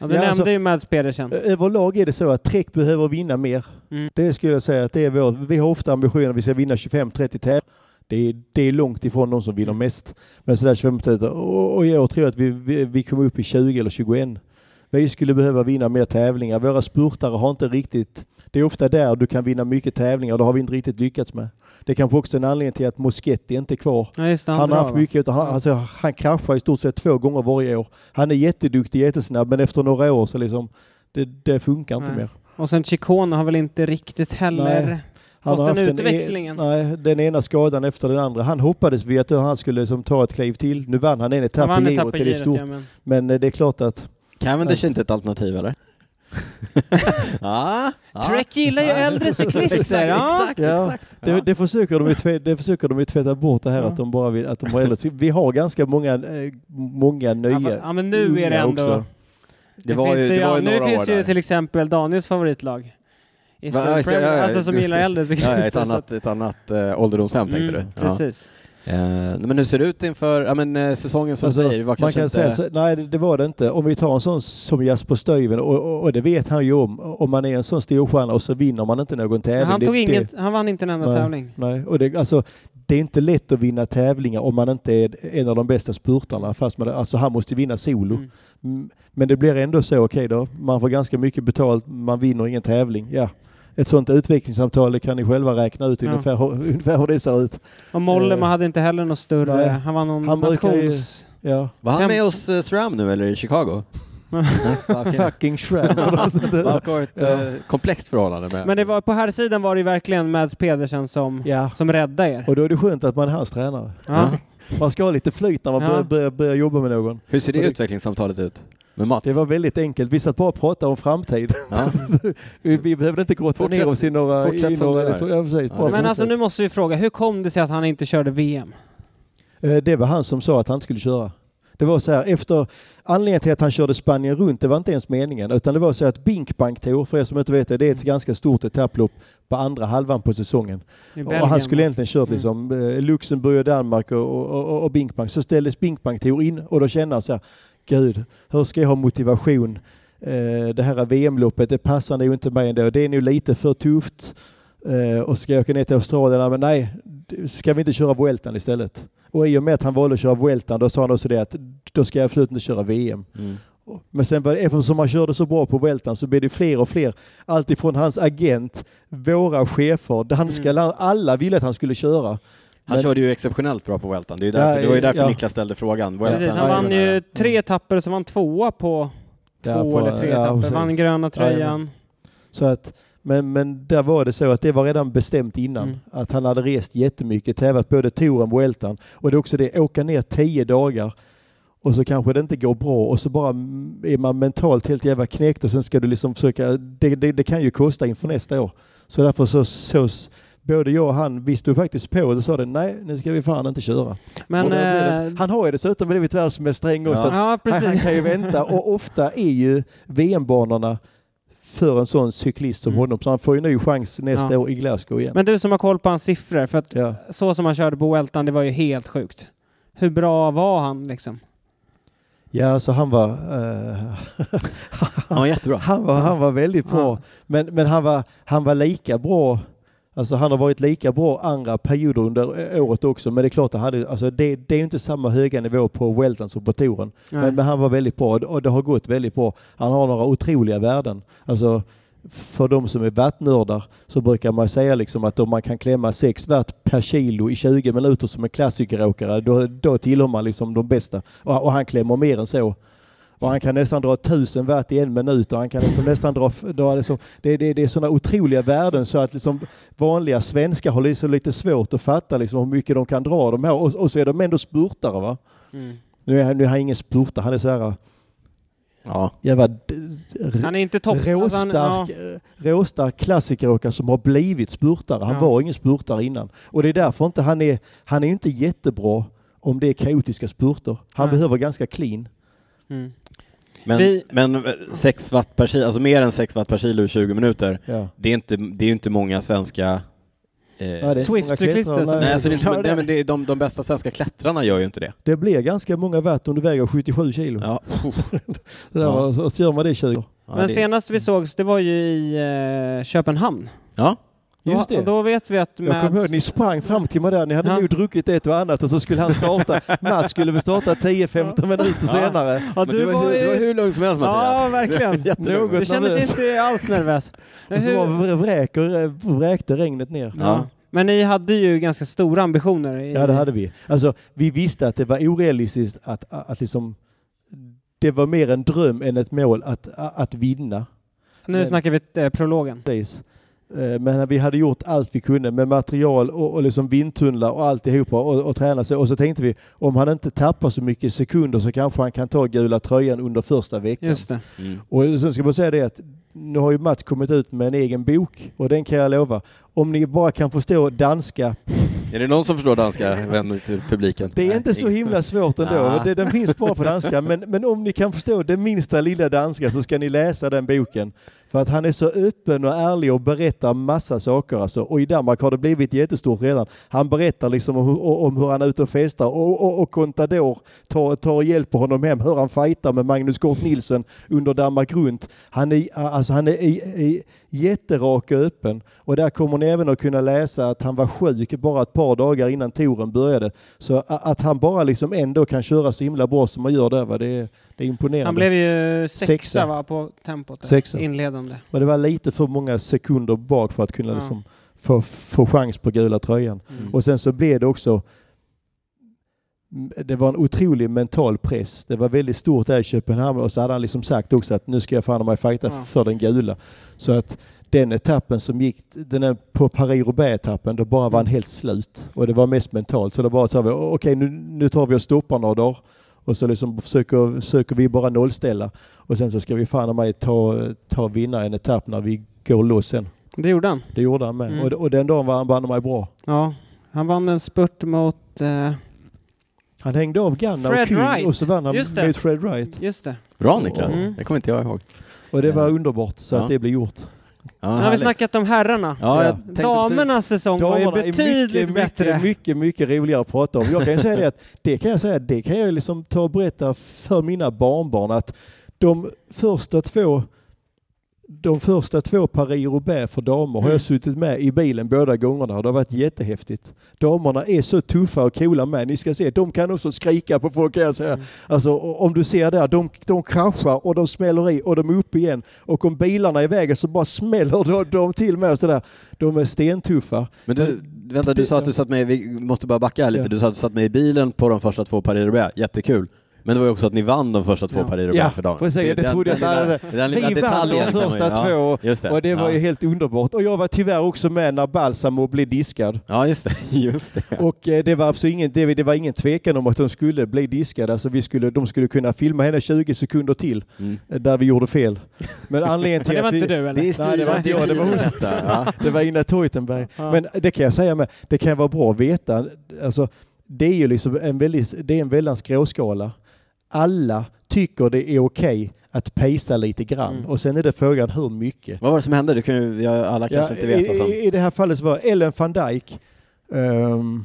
Ja, du Ja, nämnde alltså- ju Mads Pedersen. Överlag är det så att Trek behöver vinna mer. Mm. Det skulle jag säga att det är vår, vi har ofta ambitionen att vi ska vinna 25-30 tävlingar. Det det är långt ifrån de som vinner mest. Men sådär 25 tävlingar. Och, och jag tror att vi, vi, vi kommer upp i 20 eller 21. Vi skulle behöva vinna mer tävlingar. Våra spurtare har inte riktigt, det är ofta där du kan vinna mycket tävlingar, det har vi inte riktigt lyckats med. Det är kanske också en anledning till att Moschetti inte är kvar. Ja, det, Han, har drar, haft mycket, han, alltså, han kraschar i stort sett två gånger varje år. Han är jätteduktig, jättesnabb, men efter några år så liksom, det, det funkar inte Nej. mer. Och sen Chicone har väl inte riktigt heller Nej. Han fått har den en e- utväxlingen. nej, den ena skadan efter den andra. Han hoppades vi att han skulle liksom, ta ett kliv till. Nu vann han en Han etapp vann i girot, i det är stort. ja, men... Men eh, det är klart att Cavendish är inte ett alternativ eller? ja, ja. Trek gillar ju äldre cyklister. ja. Exakt, Ja. exakt. det, Ja. det, försöker de ju tve, det försöker de ju tvätta bort det här Ja. att de bara vill att de har äldre. Vi har ganska många, eh, många nya Ja, ja, men nu är det ändå... också. Det var ju, finns det var ju nu några finns år ju där. till exempel Daniels favoritlag. Va, alltså, ja, ja, alltså som du- gillar äldre Ja, cyklister. ett så att- annat, ett annat äh, ålderdomshem tänkte Mm, du? Ja. Precis. Eh, men hur ser det ut inför ja, men, eh, säsongen som Alltså, säger? Det var Man kan inte... säga så, nej det, det var det inte. Om vi tar en sån som Jasper Stuyven och, och, och det vet han ju om. Om man är en sån storstjärna och så vinner man inte någon tävling. han, det, tog det, inget, han vann inte en enda Nej. tävling. Nej, och det, alltså, det är inte lätt att vinna tävlingar om man inte är en av de bästa spurtarna. Fast man, alltså, han måste vinna solo. Mm. Men det blir ändå så, okej då, man får ganska mycket betalt, man vinner ingen tävling. Ja. Ett sånt utvecklingssamtal det kan ni själva räkna ut Ja. ungefär, hur- ungefär hur det ser ut. Och Mollema Eh, hade inte heller något större. nej. Han var någon Han brukar ju- nations... Ja. Var han med hos uh, SRAM nu eller i Chicago? Fucking Ja. eh, komplext förhållande med... Men det var, på här sidan var det ju verkligen Mads Pedersen som, ja. som räddade er. Och då är det skönt att man är hans tränare. Ja. Man ska ha lite flyt när man Ja. börjar, börjar, börjar jobba med någon. Hur ser det utvecklingssamtalet ut? Med Mats? Det var väldigt enkelt. Vi satt bara och pratade om framtid. Ja. vi, vi behövde inte grotta Fortsätt- ner oss i några... fortsätt i som några du gör. så, ja, Ja, Men alltså nu måste vi fråga, hur kom det sig att han inte körde VM? Eh, Det var han som sa att han skulle köra. Det var så här, efter anledningen till att han körde Spanien runt, det var inte ens meningen, utan det var så att Binkbank Tour, för er som inte vet det, det är ett ganska stort etapplopp på andra halvan på säsongen. Och han skulle egentligen kört Mm. liksom eh, Luxemburg och Danmark och, och, och, och Binkbank. Så ställdes Binkbank Tour in och då kände han så här, gud, hur ska jag ha motivation? Eh, det här VM-loppet, det passar nog inte mig ändå. Det är nog lite för tufft. Eh, och ska jag åka ner till Australien? Men nej, ska vi inte köra Vueltan istället? Och i och med att han valde att köra Vueltan, då sa han också det att då ska jag absolut inte köra VM. Mm. Men sen var det, eftersom han körde så bra på Vueltan så blev det fler och fler. Alltifrån hans agent, våra chefer, danska, Mm. alla ville att han skulle köra. Han Men- körde ju exceptionellt bra på Weltan. Det, är ju därför, Ja, det var ju därför ja. Niklas ställde frågan. Vueltan Precis, han vann ju tre etapper och så vann tvåa på två Ja, på- eller tre ja, etapper. Vann gröna tröjan. Så att, men, men där var det så att det var redan bestämt innan. Mm. Att han hade rest jättemycket, tävlat både touren och Vueltan. Och det är också det, åka ner tio dagar och så kanske det inte går bra och så bara är man mentalt helt jävla knäckt och sen ska du liksom försöka, det, det, det kan ju kosta inför nästa år. Så därför så, så både jag och han, vi stod faktiskt på och sa det, nej nu ska vi fan inte köra. Men... Det- eh, han har ju dessutom blivit världsmästare också. Ja. att ja, han, kan ju vänta och ofta är ju VM-banorna för en sån cyklist som Mm. honom. Så han får ju ny chans nästa Ja. år i Glasgow igen. Men du som har koll på hans siffror, för att ja. så som han körde på Weltan, det var ju helt sjukt. Hur bra var han liksom? ja, så han var, eh, Han var jättebra. han var, han var väldigt bra. Ja. Men, men han, var, han var lika bra Alltså han har varit lika bra andra perioder under året också, men det är klart att hade, alltså det, det är inte samma höga nivå på Welton som på touren. Men, men han var väldigt bra och- det har gått väldigt bra. Han har några otroliga värden. Alltså för de som är wattnördar så brukar man säga liksom att om man kan klämma 6 watt per kilo i 20 minuter som en klassikeråkare, då, då tillhör man liksom de bästa. Och, och han klämmer mer än så. Och han kan nästan dra 1000 watt i en minut och han kan liksom nästan dra... dra liksom, det, det, det är sådana otroliga värden så att liksom vanliga svenskar har liksom lite svårt att fatta liksom hur mycket de kan dra de här. Och, och så är de ändå spurtare va. Mm. Nu är, han- nu är han ingen spurtare, han är så här Ja. jävla Han är inte topp... alltså, han- råstark, ja. råstark klassikeråkare som har blivit spurtare. Han Ja. var ingen spurtare innan. Och det är därför inte han är, han är inte jättebra om det är kaotiska spurter. Han Nej. behöver ganska clean. Mm. Men, Vi- men eh, 6 watt per kilo, alltså mer än 6 watt per kilo i 20 minuter, Ja. det är inte, det är inte många svenska... Eh, Swift-cyklister som- nej, alltså det, inte, nej, men det är de, de bästa svenska klättrarna gör ju inte det. Det blir ganska många watt om du väger 77 kilo. Ja. Det där Ja. var, så, gör man det i 20 Ja, Men det- senast vi sågs, det var ju i eh, Köpenhamn. Ja, Just Då, det. och då vet vi att Jag kommer ihåg, ni sprang fram till mig där, ni hade Ja. nog druckit ett och annat och så skulle han starta. Mats skulle väl starta 10-15 minuter senare. Ja, du, var, du var hur lugn som helst Mattias. Ja, verkligen. Jättelugn. Du kändes nervös. inte alls nervös. Och så var vräker, vräkte regnet ner. Ja. Men ni hade ju ganska stora ambitioner. I... Ja, det hade vi. Alltså, vi visste att det var orealistiskt att, att liksom... Det var mer en dröm än ett mål att, att vinna. Nu Men- snackar vi eh, prologen. Precis. Eh, Men vi hade gjort allt vi kunde med material och, och liksom vindtunnlar och alltihopa och, och träna sig. Och så tänkte vi, om han inte tappar så mycket sekunder så kanske han kan ta gula tröjan under första veckan. Just det. Mm. Och sen ska man säga det att nu har ju Mats kommit ut med en egen bok och den kan jag lova. Om ni bara kan förstå danska, Är det någon som förstår danska, ut till publiken? det är inte så himla svårt ändå. Det, den finns bara på danska. Men, men om ni kan förstå det minsta lilla danska så ska ni läsa den boken. För att han är så öppen och ärlig och berättar massa saker alltså. Och i Danmark har det blivit jättestort redan. Han berättar liksom om, hur- om hur han är ute och festar och, och, och Contador tar, tar och hjälper honom hem. Hur han fightar med Magnus Kort Nilsson under Danmark runt. Han är, alltså han är, är, är jätterak och öppen. Och där kommer ni även att kunna läsa att han var sjuk bara ett par dagar innan touren började. Så att han bara liksom ändå kan köra så himla bra som han gör där, va? Det, är, det är imponerande. Han blev ju sexa, Sexa. va, på tempot. där. Sexa. Inledande. Och det var lite för många sekunder bak för att kunna Ja. liksom få, få chans på gula tröjan. Mm. Och sen så blev det också det var en otrolig mental press. Det var väldigt stort där i Köpenhamn och så hade han liksom sagt också att nu ska jag fan mig fighta Ja. för den gula. Så att den etappen som gick, den är på Paris-Roubaix-etappen, då bara var han helt slut. Och det var mest mentalt. Så då bara tar vi, okej nu, nu tar vi och stoppar några dagar. Och så liksom försöker, försöker vi bara nollställa. Och sen så ska vi fan mig ta, ta vinna en etapp när vi går loss sen. Det gjorde han. Det gjorde han med. Mm. Och, och den dagen var han banne mig bra. Ja. Han vann en spurt mot... Eh, Han hängde av Ganna Fred och Kuhn Wright. och så vann han Just det. mot Fred Wright. just det. Bra Niklas, Mm. det kommer inte jag ihåg. Och det var Ja. underbart så Ja. att det blev gjort. Ja, Nu har vi snackat om herrarna. Ja, jag Damernas precis- säsong var ju Damerna är betydligt mycket, bättre. Mycket, mycket, mycket roligare att prata om. Jag kan säga det att det kan jag säga, det kan jag liksom ta och berätta för mina barnbarn att de första två de första två Paris-Roubaix för damer har Mm. jag suttit med i bilen båda gångerna och det har varit jättehäftigt. Damerna är så tuffa och coola med. Ni ska se, de kan också skrika på folk kan jag säga. Mm. Alltså om du ser där, de, de kraschar och de smäller i och de är uppe igen. Och om bilarna är i vägen så bara smäller de, de till med och sådär. De är stentuffa. Men du, vänta, du sa att du satt med, vi måste bara backa här lite, Ja. du sa att du satt med i bilen på de första två Paris-Roubaix, jättekul. Men det var ju också att ni vann de första två Ja. Paris-Roubaix Ja, för dagen. precis. Det den- trodde jag att den den lilla Vi vann de första ja, två det. och det var ja. ju helt underbart. Och jag var tyvärr också med när Balsamo blev diskad. Ja, just det. Just det. Och eh, det var absolut ingen, det, det var ingen tvekan om att de skulle bli diskade. Alltså vi skulle, de skulle kunna filma henne 20 sekunder till Mm. eh, där vi gjorde fel. Men anledningen Men till det var att vi, inte du eller? Det Nej, det var inte jag, det var hon ja. Det var Ina Teutenberg. Ja. Men det kan jag säga med, det kan vara bra att veta. Alltså, det är ju liksom en väldigt, det är en väldans gråskala. Alla tycker det är okej att pejsa lite grann Mm. och sen är det frågan hur mycket. Vad var det som hände? Du kan ju, alla kanske inte vet i, I det här fallet så var Ellen van Dijk ehm,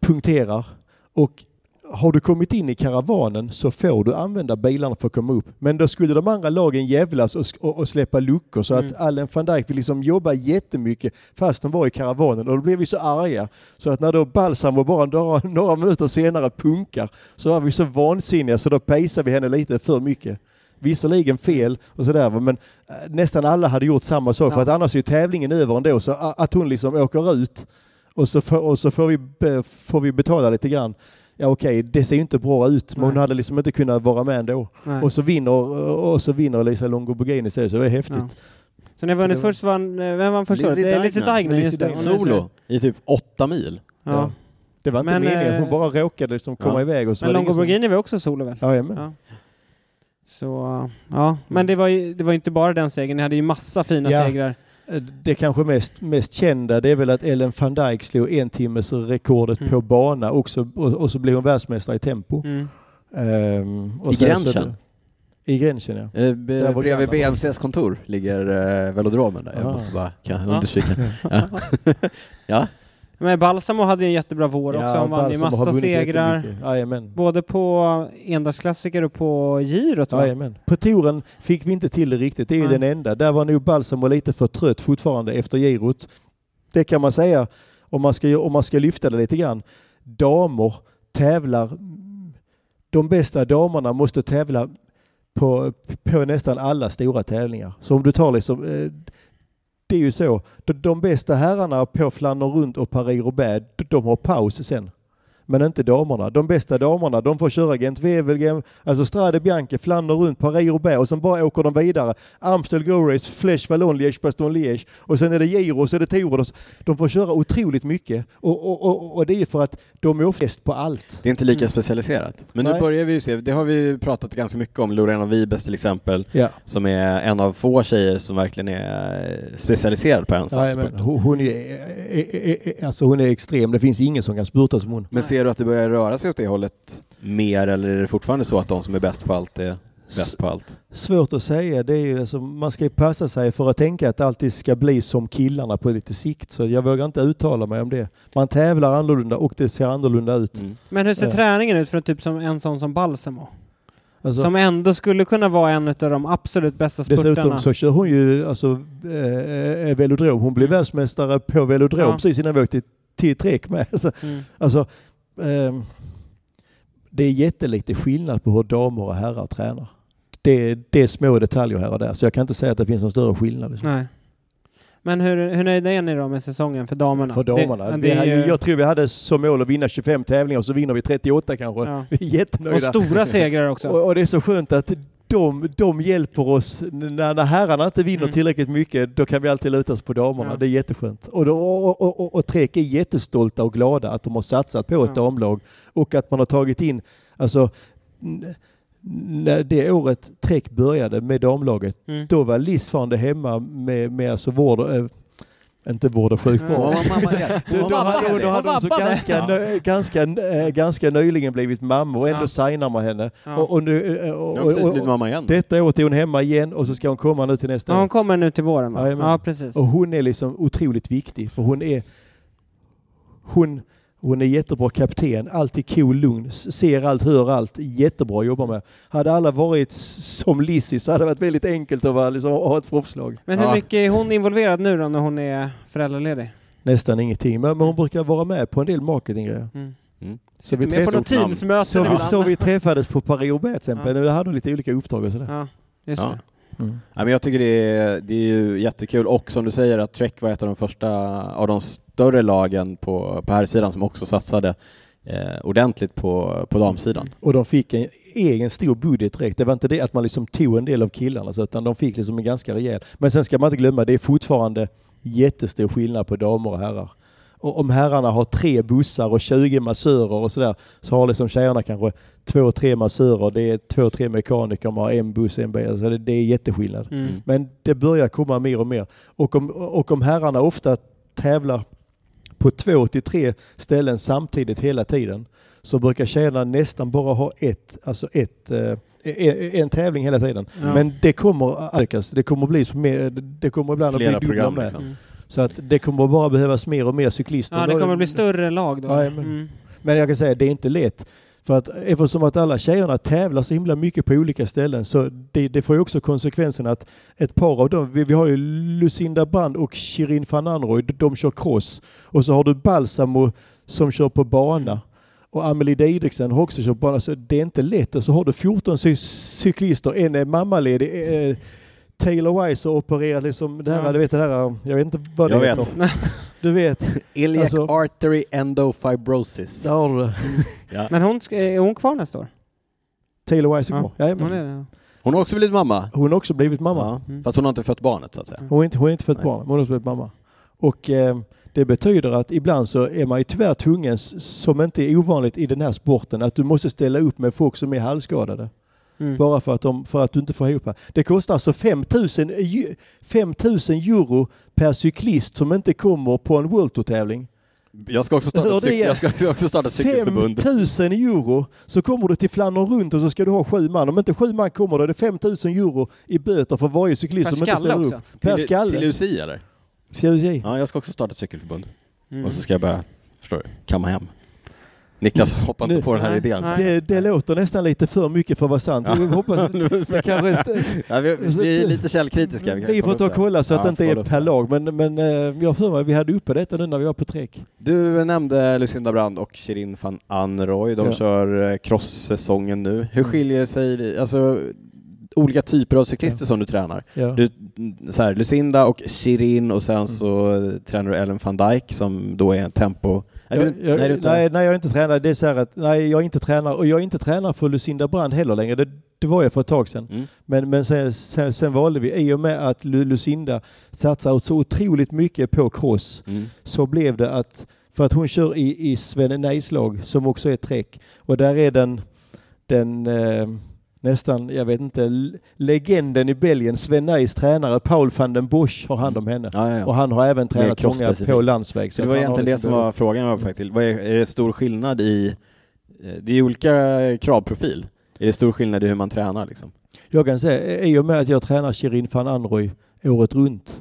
punkterar och har du kommit in i karavanen så får du använda bilarna för att komma upp. Men då skulle de andra lagen jävlas och, och, och släppa luckor så Mm. att Allen van Dijk vill liksom jobba jättemycket fast de var i karavanen och då blev vi så arga. Så att när då Balsamo bara några, några minuter senare punkar så var vi så vansinniga så då pejsade vi henne lite för mycket. Visserligen fel och sådär men eh, nästan alla hade gjort samma sak för Ja. att annars är tävlingen över ändå så att hon liksom åker ut och så, får, och så får, vi, får vi betala lite grann. Ja okej, det ser ju inte bra ut men hon Nej. hade liksom inte kunnat vara med ändå. Nej. Och så vinner, och så vinner Lisa Longoborghini så det är häftigt. Ja. Så ni har vunnit först vann, eh, vem vann först? Lizzie Deignan. Just det. Hon Solo i typ åtta mil. Ja. Det var inte Men, meningen, eh, hon bara råkade liksom komma ja. iväg och så Men det ingen som- var också solo väl? Ja, jajamän. Ja. Så, ja. Men det var ju det var inte bara den segern, ni hade ju massa fina Ja. segrar. Det kanske mest, mest kända det är väl att Ellen van Dijk slog en timmes rekordet Mm. på bana också, och, och så blev hon världsmästare i tempo. Mm. Ehm, och I sen så- Grenchen? I Grenchen ja. Eh, be, Där var bredvid. BMCs kontor ligger eh, velodromen där. Jag Ah. måste bara kan Ja. understryka. Ja. ja. Men Balsamo hade ju en jättebra vår också. Han vann ju Balsamo har massa vunnit segrar. jättemycket. Jajamän. Både på endagsklassiker och på girot va? Jajamän. På touren fick vi inte till det riktigt. Det är ju Nej. den enda. Där var nog Balsamo lite för trött fortfarande efter girot. Det kan man säga om man ska, om man ska lyfta det lite grann. Damer tävlar. De bästa damerna måste tävla på, på nästan alla stora tävlingar. Så om du tar liksom eh, det är ju så. De, de bästa herrarna på Flandern runt och Paris-Roubaix, de, de har paus sen. Men inte damerna. De bästa damerna, de får köra Gent Wevelgem, alltså Strade Bianche, Flandern runt, Paris-Roubaix och sen bara åker de vidare. Amstel Go Race, Flesh Wallon, Liège, Bastogne Liège och sen är det Giro och så är det Tour. De får köra otroligt mycket och, och, och, och det är ju för att de är oftast på allt. Det är inte lika Mm. specialiserat. Men nu Nej. börjar vi ju se, det har vi ju pratat ganska mycket om, Lorena Vibes till exempel, Ja. som är en av få tjejer som verkligen är specialiserad på en sak Jajamän. sport. Hon, hon, är, alltså hon är extrem. Det finns ingen som kan spurta som hon. Men ser du att det börjar röra sig åt det hållet mer eller är det fortfarande så att de som är bäst på allt är bäst på allt? Svårt att säga. Det är ju som, man ska ju passa sig för att tänka att alltid ska bli som killarna på lite sikt. Så jag vågar inte uttala mig om det. Man tävlar annorlunda och det ser annorlunda ut. Mm. Men hur ser Ja. träningen ut för typ som en sån som Balsamo? Alltså, som ändå skulle kunna vara en av de absolut bästa spurtarna. dessutom så kör hon ju alltså, eh, velodrom. Hon blev Mm. världsmästare på velodrom Ja. precis innan vi åkte till Trek med. Alltså, Mm. alltså, ehm, det är jättelite skillnad på hur damer och herrar tränar. Det, det är små detaljer här och där, så jag kan inte säga att det finns någon större skillnad. Liksom. Nej. Men hur, hur nöjda är ni då med säsongen för damerna? För damerna. Det, det är ju, Jag tror vi hade som mål att vinna 25 tävlingar och så vinner vi 38 kanske. ja. Vi är jättenöjda. Och stora segrar också. Och, och det är så skönt att de, de hjälper oss. När, när herrarna inte vinner Mm. tillräckligt mycket, då kan vi alltid luta oss på damerna. Ja. Det är jätteskönt. Och, då, och, och, och, och Trek är jättestolta och glada att de har satsat på ett Ja. damlag och att man har tagit in, alltså när det året Trek började med damlaget, Mm. då var Liz fortfarande hemma med, med alltså vård, äh, inte vård och sjukvård. Då, Hon då, hade, vabbade. då hade hon så Hon ganska, nö, ganska, äh, ganska nyligen blivit mamma och ändå Ja. signar man henne. Ja. Och, och nu, äh, och, och, och, mamma igen. detta året är hon hemma igen och så ska hon komma nu till nästa Ja, år. hon kommer nu till våren. Ja, precis. Och hon är liksom otroligt viktig för hon är hon, hon är jättebra kapten, alltid cool, lugn, ser allt, hör allt, jättebra att jobba med. Hade alla varit som Lizzie så hade det varit väldigt enkelt att vara, liksom, ha ett proffslag. Men hur Ja. mycket är hon involverad nu då när hon är föräldraledig? Nästan ingenting, men, men hon brukar vara med på en del marketinggrejer. Mm. Mm. Så vi, Med på träff, något namn. teamsmöte så, vi, så vi träffades på Paris-Roubaix till exempel, Ja. hade hon lite olika uppdrag och sådär. Ja, just Ja. det. Mm. Ja, men jag tycker det är, det är ju jättekul och som du säger att Trek var ett av de första av de större lagen på, på här sidan som också satsade eh, ordentligt på, på damsidan. Och de fick en egen stor budget direkt. Det var inte det att man liksom tog en del av killarna, utan de fick liksom en ganska rejäl. Men sen ska man inte glömma, det är fortfarande jättestor skillnad på damer och herrar. Och om herrarna har tre bussar och 20 massörer och sådär, så har liksom tjejerna kanske två, tre massörer, det är två, tre mekaniker, man har en buss, en bil. Alltså det, det är jätteskillnad. Mm. Men det börjar komma mer och mer. Och om, och om herrarna ofta tävlar på två till tre ställen samtidigt hela tiden så brukar tjejerna nästan bara ha ett, alltså ett, eh, en, en tävling hela tiden. Ja. Men det kommer att ökas. Det kommer att bli så mer, det kommer ibland Flera att bli dubbla med. liksom. Så att det kommer bara behövas mer och mer cyklister. Ja, det kommer bli större lag då. Jajamän. Mm. Men jag kan säga det är inte lätt. För att eftersom att alla tjejerna tävlar så himla mycket på olika ställen så det, det får ju också konsekvensen att ett par av dem, vi, vi har ju Lucinda Brand och Shirin van Anrooy, de, de kör cross. Och så har du Balsamo som kör på bana. Och Amelie Didriksen har också kört på bana. Så det är inte lätt. Och så har du 14 cy cyklister, en är mammaledig. Eh, Taylor Wise har opererat liksom det här, Ja. du vet det här, jag vet inte vad det Jag heter. vet. Du vet, Iliac Alltså- artery endofibrosis. där har du det. Ja. Men hon, är hon kvar nästa år? Taylor Wise är Ja, kvar. Jajamän. Hon är det. Hon har också blivit mamma. Hon har också blivit mamma. Ja. Mm. Fast hon har inte fött barnet så att säga. Hon är inte, hon är inte fött Nej. barn, men hon har också blivit mamma. Och eh, det betyder att ibland så är man ju tyvärr tvungen, som inte är ovanligt i den här sporten, att du måste ställa upp med folk som är halvskadade. Mm. Bara för att, de, för att du inte får ihop det. Det kostar alltså 5000 ju- 5000 euro per cyklist som inte kommer på en World Tour-tävling. Jag ska också starta, cyk- jag ska också starta cykelförbund. 5000 euro! Så kommer du till Flandern runt och så ska du ha sju man. Om inte sju man kommer då är det 5000 euro i böter för varje cyklist Per som inte ställer också. upp. Per Till, skalle. till UCI eller? Vi se? Ja, jag ska också starta ett cykelförbund. Mm. och så ska jag börja, förstår du, kamma hem. Niklas hoppar inte Nu- på den här Nej, idén. nej. Det, det låter nästan lite för mycket för att vara sant. Vi, hoppas, vi, kanske, Ja, vi, vi är lite källkritiska. vi, kan får ta och kolla så att Ja, det inte är per lag. Men, men eh, jag för mig att vi hade uppe detta nu när vi var på Trek. Du nämnde Lucinda Brand och Shirin van Anroy. De Ja. kör eh, cross-säsongen nu. Hur skiljer sig, alltså olika typer av cyklister Ja. som du tränar? Ja. Du, så här, Lucinda och Shirin och sen Mm. så tränar du Ellen van Dijk som då är en tempo... Är jag, du, jag, nej, nej, du inte, nej, jag är inte tränare. Det är så här att, nej, jag är inte tränare och jag är inte tränare för Lucinda Brand heller längre. Det, det var jag för ett tag sedan. Mm. Men, men sen, sen, sen valde vi, i och med att Lu- Lucinda satsar så otroligt mycket på cross, Mm. så blev det att, för att hon kör i, i Svenne lag som också är Trek, och där är den, den eh, nästan, jag vet inte, legenden i Belgien, Sven Neis tränare Paul van den Bosch har hand om henne. Ja, ja, ja. Och han har även tränat många på landsväg. Så det var egentligen det liksom som både- var frågan jag var på väg till. Vad är, är det stor skillnad i... eh, Det är olika kravprofil. Är det stor skillnad i hur man tränar liksom? Jag kan säga, i och med att jag tränar Shirin van Anroy året runt,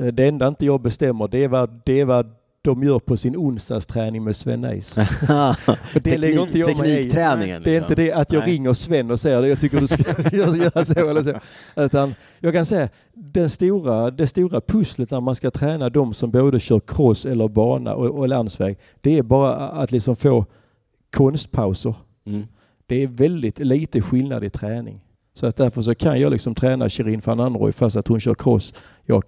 eh, det enda inte jag bestämmer det är vad, det är vad de gör på sin onsdagsträning med Sven Neis. Det lägger inte jag mig i. teknikträningen. Det är liksom. inte det att jag Nej. ringer Sven och säger det, jag tycker du ska göra göra så eller så. Utan jag kan säga, den stora, det stora pusslet när man ska träna de som både kör cross eller bana och, och landsväg, det är bara att liksom få konstpauser. Mm. Det är väldigt lite skillnad i träning. Så att därför så kan jag liksom träna Shirin van Anroy fast att hon kör cross. Jag,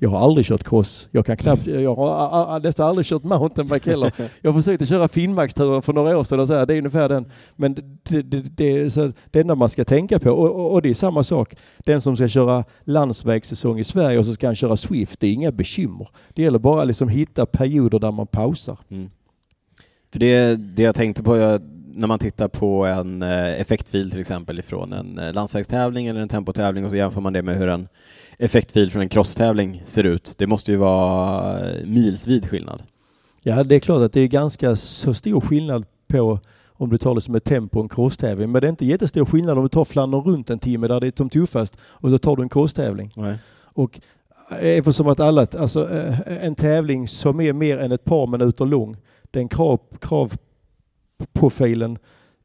jag har aldrig kört cross. Jag kan knappt, jag har nästan aldrig kört mountainbike heller. Jag försökte köra Finnmarksturen för några år sedan och så här, det är ungefär den. Men det, det, det, är så, det enda man ska tänka på, och, och, och det är samma sak, den som ska köra landsvägssäsong i Sverige och så ska han köra Swift, det är inga bekymmer. Det gäller bara liksom hitta perioder där man pausar. Mm. För det, det jag tänkte på jag, när man tittar på en eh, effektfil till exempel ifrån en eh, landsvägstävling eller en tempotävling och så jämför man det med hur en effektfil från en crosstävling ser ut. Det måste ju vara eh, milsvid skillnad. Ja, det är klart att det är ganska så stor skillnad på om du tar det som ett tempo en crosstävling. Men det är inte jättestor skillnad om du tar Flandern runt en timme där det är som tuffast och så tar du en crosstävling. Nej. Och eftersom att alla, alltså eh, en tävling som är mer än ett par minuter lång, den krav, kravprofilen,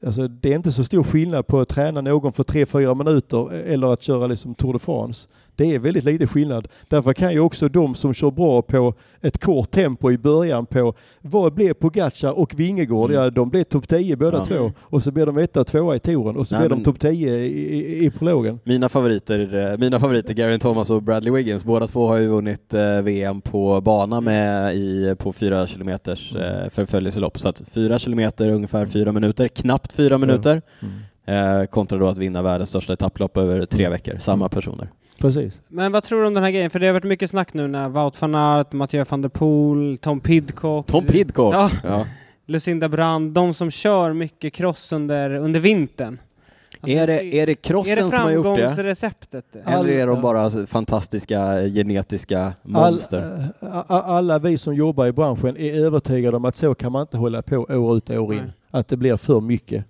alltså det är inte så stor skillnad på att träna någon för 3-4 minuter eller att köra liksom Tour de France. Det är väldigt lite skillnad. Därför kan ju också de som kör bra på ett kort tempo i början på vad blev Pogacar och Vingegård? Mm. Ja, de blev topp 10 båda Ja. två och så blev de etta och tvåa i touren och så Nej, blev de topp 10 i, i, i prologen. Mina favoriter, eh, mina favoriter Garen Thomas och Bradley Wiggins, båda två har ju vunnit eh, VM på bana med i, på fyra kilometers eh, förföljelselopp. Så att fyra kilometer, ungefär fyra minuter, knappt fyra minuter, eh, kontra då att vinna världens största etapplopp över tre veckor, samma personer. Precis. Men vad tror du om den här grejen? För det har varit mycket snack nu när Wout van Aert, Mathieu van der Poel, Tom Pidcock, Tom Pidcock! Ja. Ja. Lucinda Brand, de som kör mycket cross under, under vintern. Alltså, Är, det, är det crossen är det som har gjort det? framgångsreceptet? Eller är de All- bara fantastiska genetiska All, monster? a- a- alla vi som jobbar i branschen är övertygade om att så kan man inte hålla på år ut och år in. Nej. Att det blir för mycket.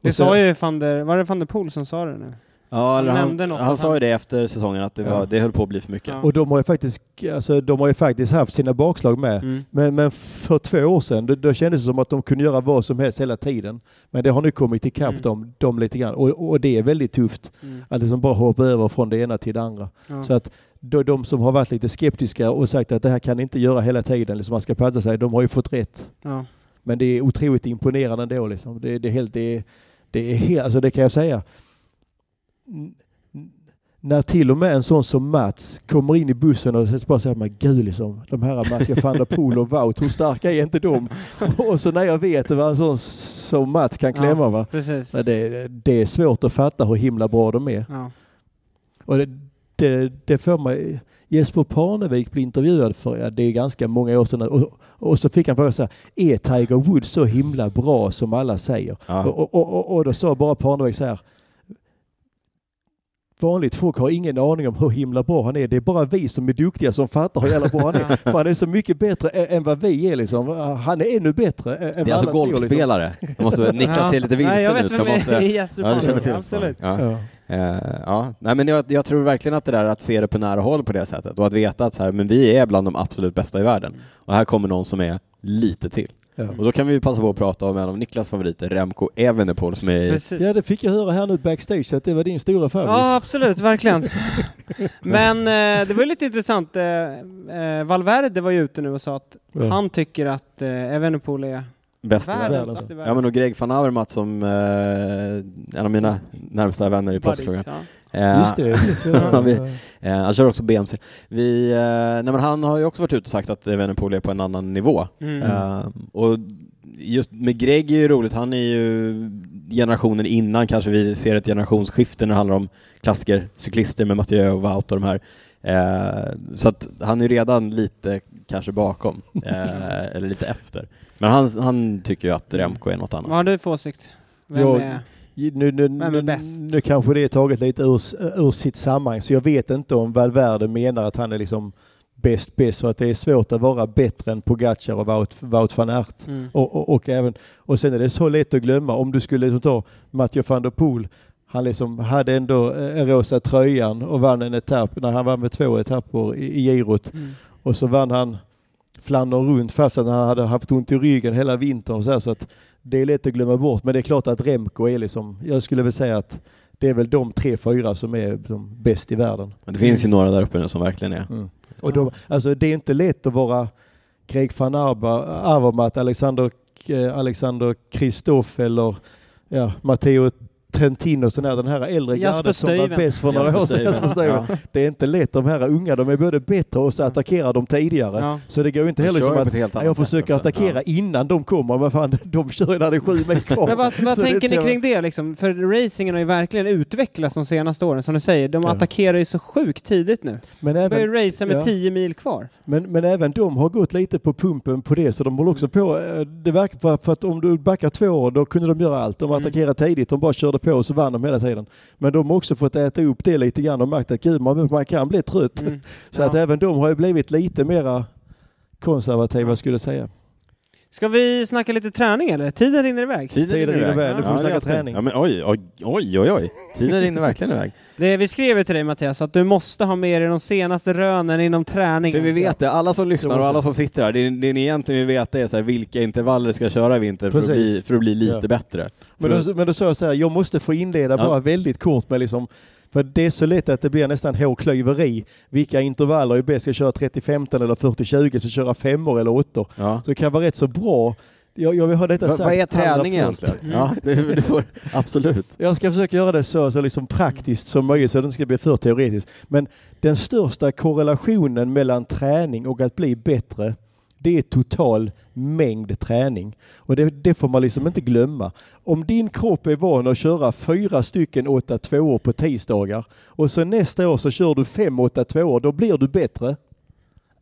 Det så- sa ju van der, var det van der Poel som sa det nu? Ja, eller han han, han sa ju det efter säsongen att det, Ja. var, det höll på att bli för mycket. Ja. Och de har ju faktiskt, alltså, de har ju faktiskt haft sina bakslag med. Mm. Men, men för två år sedan, då, då kändes det som att de kunde göra vad som helst hela tiden. Men det har nu kommit ikapp Mm. dem, dem lite grann. Och, och det är väldigt tufft Mm. att liksom bara hoppa över från det ena till det andra. Ja. Så att då, de som har varit lite skeptiska och sagt att det här kan inte göra hela tiden, liksom man ska passa sig, de har ju fått rätt. Ja. Men det är otroligt imponerande ändå. Liksom. Det, det är helt, det, är- det är helt, alltså det kan jag säga. När till och med en sån som Mats kommer in i bussen och så bara säger man gud liksom, de här Mattias van der Poel och Wout, hur starka är inte de? och så när jag vet vad en sån som Mats kan klämma Ja. va. Precis. Men Det, det är svårt att fatta hur himla bra de är. Ja. Och det, det, det får mig... Jesper Parnevik blir intervjuad för, ja, det är ganska många år sedan, och, och så fick han frågan så här, är Tiger Woods så himla bra som alla säger? Ja. Och, och, och, och då sa bara Parnevik så här, vanligt folk har ingen aning om hur himla bra han är. Det är bara vi som är duktiga som fattar hur jävla bra han är. För han är så mycket bättre än vad vi är liksom. Han är ännu bättre än Det är vad alltså liksom. golfspelare. Jag måste, Niklas ser lite Nej, jag vilsen vet ut. Så jag måste, är ja, du känner till absolut. Ja. Ja. Eh, ja. Nej, men jag, jag tror verkligen att det där att se det på nära håll på det sättet och att veta att så här, men vi är bland de absolut bästa i världen. Och här kommer någon som är lite till. Ja. Och då kan vi passa på att prata om en av Niklas favoriter, Remco Evenepoel, som är Precis. ja, det fick jag höra här nu backstage att det var din stora favorit. Ja, absolut, verkligen. Men eh, det var ju lite intressant. Eh, eh, Valverde var ju ute nu och sa att Ja. han tycker att eh, Evenepoel är bäst i världen. i Ja men och Greg van Avermaet som eh, en av mina närmsta vänner i proffsklubben. ja. Eh, Just det. Just det. Vi- Eh, han kör också BMC. Vi, eh, nej men han har ju också varit ute och sagt att Evenepoel är på en annan nivå. Mm. Eh, och just med Greg är ju roligt, han är ju generationen innan kanske vi ser ett generationsskifte när det handlar om klassiker, cyklister med Mathieu och Wout och de här. Eh, så att han är redan lite kanske bakom, eh, eller lite efter. Men han, han tycker ju att Remco är något annat. Vad har du för åsikt? Vem Jag- är... Nu, nu, nu, nu kanske det är taget lite ur, ur sitt sammanhang så jag vet inte om Valverde menar att han är liksom bäst bäst så att det är svårt att vara bättre än Pogacar och Wout, Wout van Aert. Mm. Och, och, och, även, och sen är det så lätt att glömma om du skulle liksom ta Mathieu van der Poel han liksom hade ändå eh, rosa tröjan och vann en etapp när han vann med två etapper i, i girot Mm. och så vann han Flandern runt fast han hade haft ont i ryggen hela vintern så, här, så att det är lätt att glömma bort men det är klart att Remco är liksom, jag skulle väl säga att det är väl de tre, fyra som är de bäst i världen. Men det finns ju några där uppe nu som verkligen är. Mm. Och de, alltså det är inte lätt att vara Greg van Arba- Avermaet, Alexander, eh, Alexander Kristoff eller ja, Matteo Trentin och sån här, den här äldre gardet som var bäst för några år sedan. Ja. Det är inte lätt, de här unga, de är både bättre och så attackerar de tidigare. Ja. Så det går ju inte heller som att jag sätt försöker attackera Ja. innan de kommer, men fan de kör ju när det är sju mil kvar. Men vad, vad är tänker ni kring det liksom? För racingen har ju verkligen utvecklats de senaste åren, som du säger. De attackerar ju så sjukt tidigt nu. Men De börjar även, ju racea med ja. 10 mil kvar. men, men även de har gått lite på pumpen på det, så de håller också på. eh, Det verkar för, för att om du backar två år, då kunde de göra allt. De Mm. attackerade tidigt, de bara körde på och så vann de hela tiden. Men de har också fått äta upp det lite grann och märkt att gud, man, man kan bli trött. Mm. Så Ja. att även de har ju blivit lite mera konservativa skulle jag säga. Ska vi snacka lite träning eller? Tiden rinner iväg. Tiden Tiden rinner iväg. Nu får Ja, vi snacka alltid. träning. Ja, men oj, oj, oj, oj, oj. Tiden rinner verkligen iväg. Det, vi skrev ju till dig Mattias att du måste ha med dig de senaste rönen inom träning. För vi vet det, alla som lyssnar och alla som sitter här, det, det ni egentligen vill veta är så här, vilka intervaller ska jag köra i vinter för att, bli, för att bli lite Ja. bättre. Men då, men då sa jag så här, jag måste få inleda Ja. bara väldigt kort med liksom för det är så lätt att det blir nästan hårklyveri. Vilka intervaller är bäst? Ska jag köra 30-15 eller 40-20? Ska jag köra femmor eller åttor? ja. Så det kan vara rätt så bra. Jag, jag vill ha detta Va, sagt vad är träning egentligen? Ja, det, det får, absolut. Jag ska försöka göra det så, så liksom praktiskt som möjligt så det inte ska bli för teoretiskt. Men den största korrelationen mellan träning och att bli bättre det är total mängd träning. Och det, det får man liksom inte glömma. Om din kropp är van att köra fyra stycken 8-2 på tisdagar och så nästa år så kör du fem 8-2 då blir du bättre.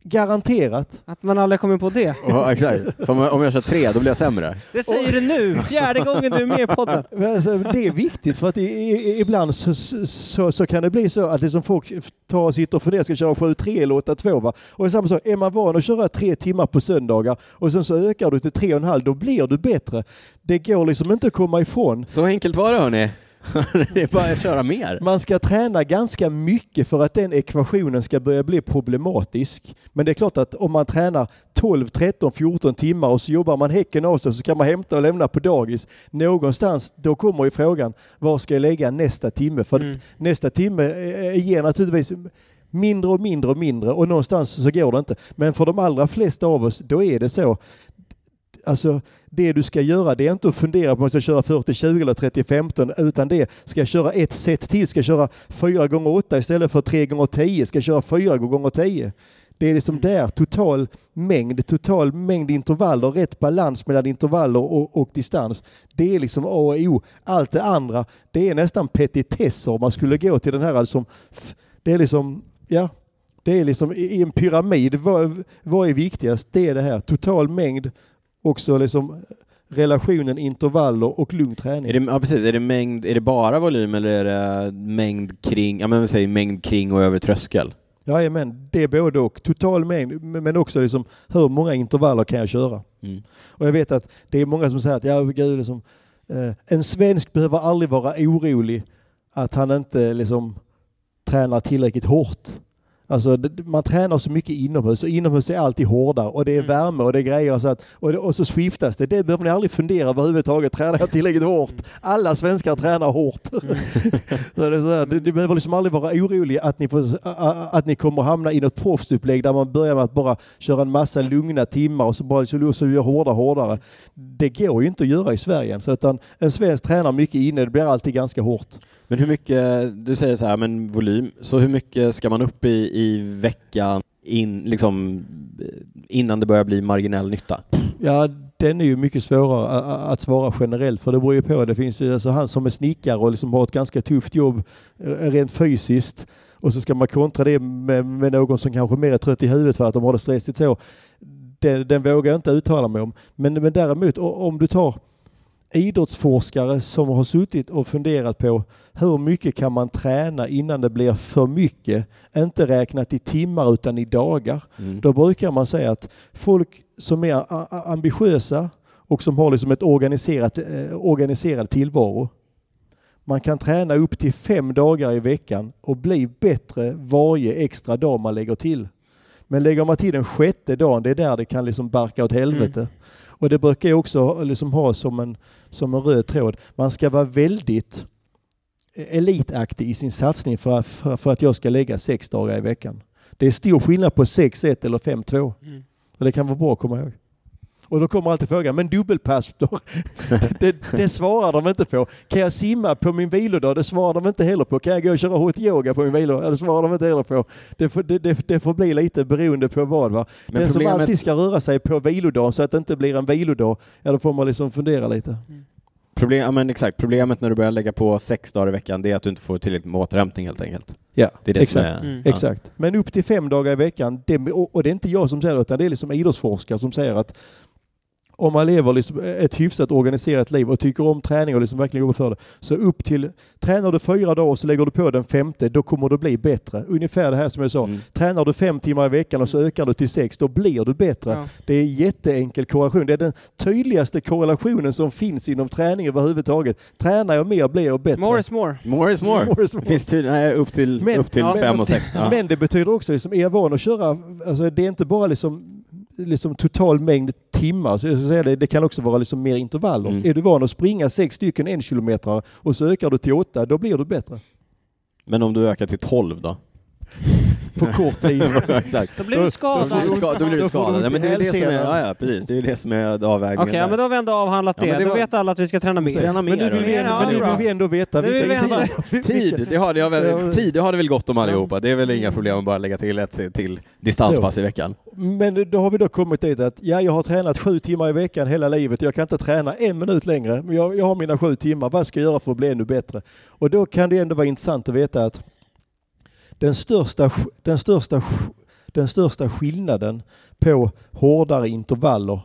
Garanterat. Att man aldrig kommer på det. Ja, exakt. Som om jag kör tre, då blir jag sämre. Det säger du nu! Fjärde gången du är med i podden. Alltså, Det är viktigt för att i, i, ibland så, så, så kan det bli så att liksom folk tar och sitter och funderar, ska köra 7-3 eller 8-2 va? Och samma sak, är man van att köra tre timmar på söndagar och sen så ökar du till 3,5 då blir du bättre. Det går liksom inte att komma ifrån. Så enkelt var det hörni. Det är bara att köra mer. Man ska träna ganska mycket för att den ekvationen ska börja bli problematisk. Men det är klart att om man tränar 12, 13, 14 timmar och så jobbar man häcken av sig så ska man hämta och lämna på dagis. Någonstans, då kommer ju frågan, var ska jag lägga nästa timme? För Mm. nästa timme eh, ger naturligtvis mindre och mindre och mindre och någonstans så går det inte. Men för de allra flesta av oss, då är det så. Alltså det du ska göra det är inte att fundera på om jag ska köra 40-20 eller 30-15 utan det ska jag köra ett set till, ska jag köra 4 gånger 8 istället för 3 gånger 10 ska jag köra 4 gånger 10 Det är liksom där total mängd, total mängd intervaller, rätt balans mellan intervaller och, och distans. Det är liksom A och O. Allt det andra, det är nästan petitesser om man skulle gå till den här f- det är liksom, ja, det är liksom i i en pyramid, vad, vad är viktigast? Det är det här, total mängd, också liksom relationen intervaller och lugn träning. Är det, ja, precis. Är det, mängd, är det bara volym eller är det mängd kring, ja men säger mängd kring och över tröskel? Jajamän, det är både och. Total mängd, men också liksom hur många intervaller kan jag köra? Mm. Och jag vet att det är många som säger att ja, gud, liksom, eh, en svensk behöver aldrig vara orolig att han inte liksom, tränar tillräckligt hårt. Alltså man tränar så mycket inomhus och inomhus är alltid hårdare och det är Mm. värme och det är grejer så att, och, det, och så skiftas det. Det behöver ni aldrig fundera överhuvudtaget. Tränar jag tillräckligt hårt? Alla svenskar tränar hårt. så det, så här, det, det behöver liksom aldrig vara orolig att ni, får, att ni kommer hamna i något proffsupplägg där man börjar med att bara köra en massa lugna timmar och så bara så, så gör hårdare hårdare. Det går ju inte att göra i Sverige. Så utan en svensk tränar mycket inne, det blir alltid ganska hårt. Men hur mycket, du säger så här, men volym, så hur mycket ska man upp i, i veckan in, liksom, innan det börjar bli marginell nytta? Ja, den är ju mycket svårare att svara generellt för det beror ju på. Det finns ju alltså han som är snickare och liksom har ett ganska tufft jobb rent fysiskt och så ska man kontra det med, med någon som kanske mer är trött i huvudet för att de har det stressigt så. Den, den vågar jag inte uttala mig om. Men, men däremot om du tar idrottsforskare som har suttit och funderat på hur mycket kan man träna innan det blir för mycket? Inte räknat i timmar utan i dagar. Mm. Då brukar man säga att folk som är ambitiösa och som har liksom ett organiserat, eh, organiserad tillvaro. Man kan träna upp till fem dagar i veckan och bli bättre varje extra dag man lägger till. Men lägger man till den sjätte dagen, det är där det kan liksom barka åt helvete. Och det brukar jag också liksom ha som en, som en röd tråd. Man ska vara väldigt elitaktig i sin satsning för, för, för att jag ska lägga sex dagar i veckan. Det är stor skillnad på 6-1 eller 5-2. Mm. Och det kan vara bra att komma ihåg. Och då kommer alltid frågan, men dubbelpass då? det, det svarar de inte på. Kan jag simma på min vilodag? Det svarar de inte heller på. Kan jag gå och köra hot yoga på min vilodag? Det svarar de inte heller på. Det får, det, det, det får bli lite beroende på vad. Va? Men Den som problemet- alltid ska röra sig på vilodagen så att det inte blir en vilodag, ja då får man liksom fundera lite. Problem, ja, men exakt. Problemet när du börjar lägga på sex dagar i veckan, det är att du inte får tillräckligt med återhämtning helt enkelt. Ja, Det är det exakt. som är... Mm. ja. Exakt. Men upp till fem dagar i veckan, det, och och det är inte jag som säger det, utan det är liksom idrottsforskare som säger att om man lever liksom ett hyfsat organiserat liv och tycker om träning och liksom verkligen jobbar för det, så upp till, tränar du fyra dagar och så lägger du på den femte, då kommer det bli bättre. Ungefär det här som jag sa. Mm. Tränar du fem timmar i veckan och så ökar du till sex, då blir du bättre. Ja. Det är jätteenkel korrelation. Det är den tydligaste korrelationen som finns inom träning överhuvudtaget. Tränar jag mer blir jag bättre. More is more. More is more. More is more. Det finns tydligen nej, upp till, Men- upp till ja, fem men- och sex. Ja. Men det betyder också, liksom, är jag van att köra, alltså det är inte bara liksom, liksom total mängd timmar, så jag säga det, det kan också vara liksom mer intervaller. Mm. Är du van att springa sex stycken en kilometer och så ökar du till åtta, då blir du bättre. Men om du ökar till tolv då? På kort tid. exakt. Då blir du Då, skadad. du ska, då blir du Då skadad. Ja, men det är det som är, ja, ja, precis. Det är ju det som är avvägningen Okej, ja, där. men då har vi ändå avhandlat Ja, det. men det Då var- vet alla att vi ska träna mer. Träna mer. Men nu vill vi, ändå- ja, men nu vill vi ändå veta Nu vill vi Tid, det har, jag Ja. väl, tid, det har det väl gott om allihopa. Det är väl inga problem att bara lägga till ett till distanspass i veckan. Men då har vi då kommit dit att ja, jag har tränat sju timmar i veckan hela livet. Jag kan inte träna en minut längre. Men jag, jag har mina sju timmar. Vad ska jag göra för att bli ännu bättre? Och då kan det ändå vara intressant att veta att den största, den största, den största skillnaden på hårdare intervaller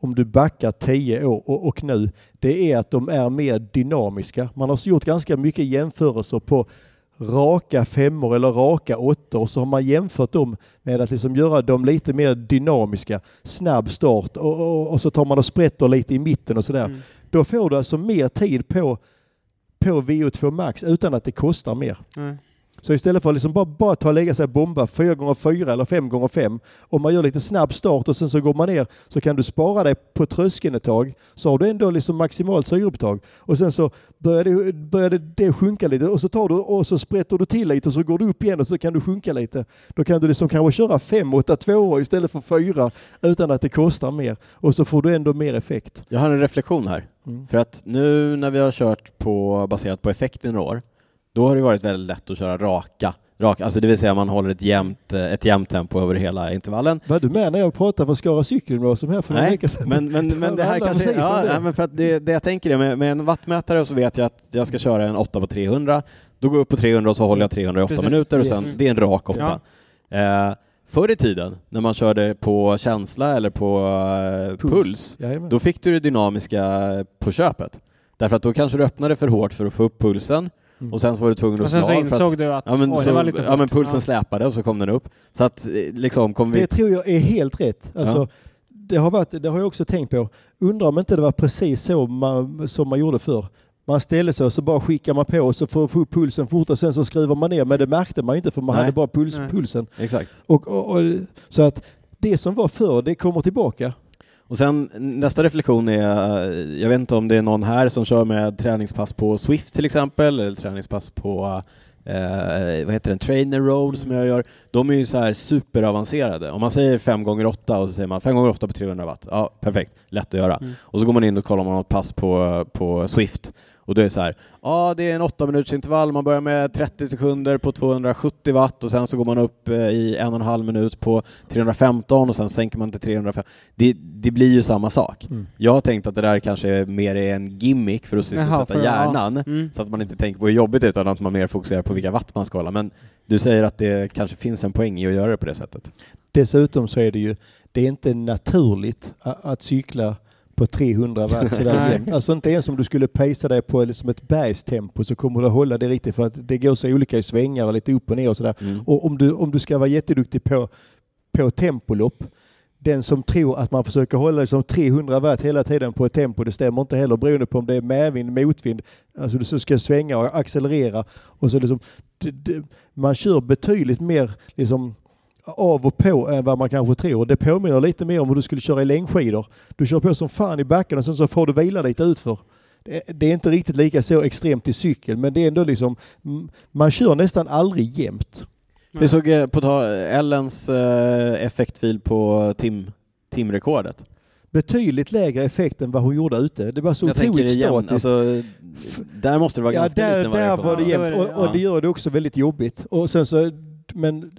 om du backar 10 år och, och nu, det är att de är mer dynamiska. Man har gjort ganska mycket jämförelser på raka femmor eller raka åttor och så har man jämfört dem med att liksom göra dem lite mer dynamiska. Snabb start och, och, och så tar man och sprätter lite i mitten och sådär. Mm. Då får du alltså mer tid på, på VO2 Max utan att det kostar mer. Nej. Så istället för att liksom bara, bara ta och lägga sig och bomba 4 gånger 4 eller 5 gånger 5 om man gör lite snabb start och sen så går man ner så kan du spara dig på tröskeln ett tag så har du ändå liksom maximalt syreupptag och sen så börjar det, börjar det, sjunka lite och så tar du och så sprätter du till lite och så går du upp igen och så kan du sjunka lite. Då kan du liksom kanske köra 5, 8, 2 istället för 4 utan att det kostar mer och så får du ändå mer effekt. Jag har en reflektion här. Mm. För att nu när vi har kört på, baserat på effekt i några år, då har det varit väldigt lätt att köra raka, raka alltså det vill säga man håller ett jämnt, eh, ett jämnt tempo över hela intervallen. Var du med när jag pratade för Skara cykelgymnasium här för några Nej, veckor sedan? men, men, men det här kanske... Ja, det. nej, men för att det, det jag tänker är med, med en wattmätare så vet jag att jag ska köra en 8 på 300, då går jag upp på 300 och så håller jag 308 Precis. minuter och Yes. sen, det är en rak 8. Ja. Eh, förr i tiden när man körde på känsla eller på eh, puls, Jajamän. då fick du det dynamiska på köpet. Därför att då kanske du öppnade för hårt för att få upp pulsen Mm. och sen så var du tvungen Och att slå sen så insåg att, du att ja, men, oj, så, det var lite ja, men pulsen Ja. släpade och så kom den upp. Så att eh, liksom kom vi... Det tror jag är helt rätt. Alltså, Ja. det, har varit, det har jag också tänkt på. Undrar om inte det var precis så man, som man gjorde förr. Man ställde sig och så bara skickar man på och så får få upp pulsen fort och sen så skruvar man ner. Men det märkte man inte för man Nej. hade bara puls, Nej. pulsen. Exakt. Och, och, och, så att det som var förr, det kommer tillbaka. Och sen nästa reflektion är, eh, jag vet inte om det är någon här som kör med träningspass på Swift till exempel, eller träningspass på eh, vad heter den, trainer roll som jag gör. De är ju så här superavancerade. Om man säger 5 gånger 8 och så säger man 5 gånger 8 på 300 watt, ja perfekt, lätt att göra. Mm. Och så går man in och kollar om man har ett pass på, på Swift och då är det så här, ja det är en 8 minuters intervall, man börjar med 30 sekunder på 270 watt och sen så går man upp eh, i en och en halv minut på 315 och sen sänker man till 305. Det, det blir ju samma sak. Mm. Jag har tänkt att det där kanske är mer är en gimmick för att sysselsätta Jaha, hjärnan, ja. Mm. så att man inte tänker på hur jobbigt det är utan att man mer fokuserar på vilka watt man ska hålla. Men du säger att det kanske finns en poäng i att göra det på det sättet. Dessutom så är det ju, det är inte naturligt att cykla på 300 watt sådär jämnt. Alltså inte ens om du skulle pacea dig på liksom ett bergstempo så kommer du att hålla det riktigt för att det går så olika i svängar och lite upp och ner och sådär. Mm. Och om du, om du ska vara jätteduktig på, på tempolopp, den som tror att man försöker hålla liksom 300 watt hela tiden på ett tempo, det stämmer inte heller beroende på om det är medvind, motvind, alltså du ska svänga och accelerera. Och så liksom, man kör betydligt mer liksom, av och på än vad man kanske tror. Det påminner lite mer om hur du skulle köra i längdskidor. Du kör på som fan i backen och sen så får du vila lite utför. Det, det är inte riktigt lika så extremt i cykel, men det är ändå liksom, man kör nästan aldrig jämnt. Hur såg eh, på ta, Ellens eh, effektfil på tim, timrekordet? Betydligt lägre effekt än vad hon gjorde ute. Det var så Jag otroligt statiskt. alltså, där måste det vara ja, ganska där, liten där variation. var det Ja, jämnt det var det, och, och ja. det gör det också väldigt jobbigt. Och sen så, men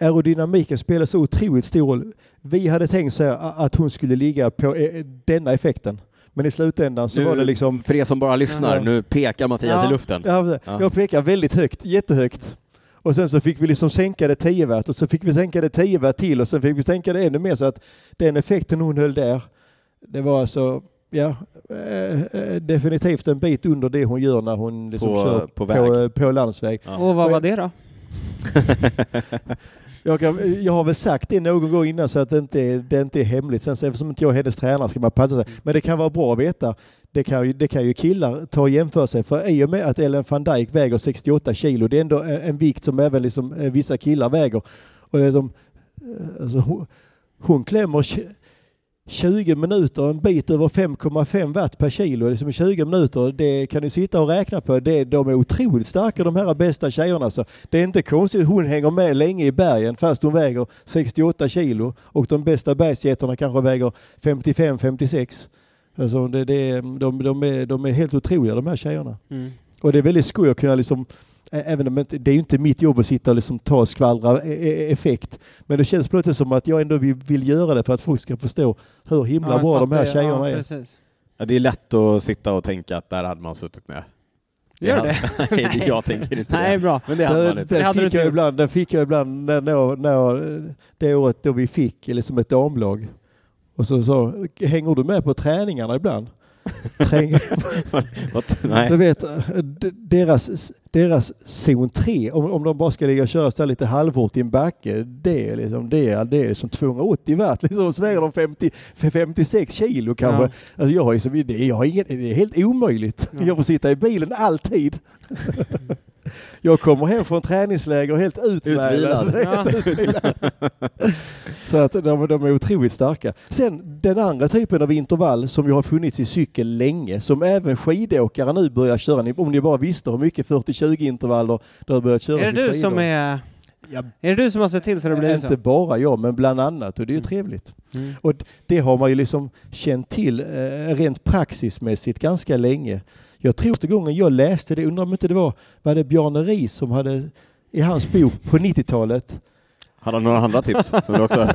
aerodynamiken spelar så otroligt stor roll. Vi hade tänkt så här att hon skulle ligga på eh, denna effekten. Men i slutändan så Nu, var det liksom För er som bara lyssnar, Jaha. nu pekar Mattias Ja. i luften. Ja, Ja. Jag pekar väldigt högt, jättehögt. Och sen så fick vi liksom sänka det 10 watt och så fick vi sänka det 10 watt till och sen fick vi sänka det ännu mer så att den effekten hon höll där, det var alltså, ja, eh, eh, definitivt en bit under det hon gör när hon liksom På- kör på på, väg. på, landsväg. Ja. Och vad var det då? Jag, kan, jag har väl sagt det någon gång innan så att det inte är, det inte är hemligt. Sen så eftersom inte jag är hennes tränare ska man passa sig. Men det kan vara bra att veta. Det kan ju, det kan ju killar ta och jämföra sig. För i och med att Ellen van Dijk väger 68 kilo, det är ändå en, en vikt som även liksom, eh, vissa killar väger. Och det är som, alltså, hon, hon klämmer 20 minuter, en bit över 5,5 watt per kilo. Liksom 20 minuter, det kan ni sitta och räkna på. Det, de är otroligt starka de här bästa tjejerna. Så det är inte konstigt hon hänger med länge i bergen fast hon väger 68 kilo och de bästa bergsjättarna kanske väger 55-56. Alltså det, det, är- de, de, är, de är helt otroliga de här tjejerna. Mm. Och det är väldigt skoj att kunna liksom Även om inte, det är ju inte mitt jobb att sitta och liksom ta och skvallra effekt. Men det känns sätt som att jag ändå vill, göra det för att folk ska förstå hur himla Ja, bra de här tjejerna ja, är. Precis. Ja, det är lätt att sitta och tänka att där hade man suttit med. Gör hade- det? Nej, jag tänker inte Nej, det. bra. Men det hade man Den, inte. Det den, hade du fick inte jag gjort. ibland, den fick jag ibland när, när, när, det året då vi fick liksom ett damlag. Och så sa hänger du med på träningarna ibland? Träng. Du vet, deras, deras zon 3, om, om de bara ska ligga och köra så lite halvhårt i en backe, det är liksom, det är, det är som 280 watt. Liksom, så väger de 50, 56 kilo kanske. Ja. Alltså jag, som, det, jag har ingen, det är helt omöjligt. Ja. Jag får sitta i bilen alltid. jag kommer hem från träningsläger helt utmärglad. Utvilad. Ja. Så att de, de är otroligt starka. Sen den andra typen av intervall som ju har funnits i cykel länge, som även skidåkare nu börjar köra. Om ni bara visste hur mycket 40-20 intervaller det har börjat köras Är det du skidor. som är... Ja, Är det du som har sett till så det blir inte så? bara jag, men bland annat. Och det är ju Mm. trevligt. Mm. Och det har man ju liksom känt till eh, rent praxismässigt ganska länge. Jag tror första gången jag läste det, undrar om inte det var, var det Bjarne Riis som hade i hans bok på 90-talet Hade han några andra tips? Som du också...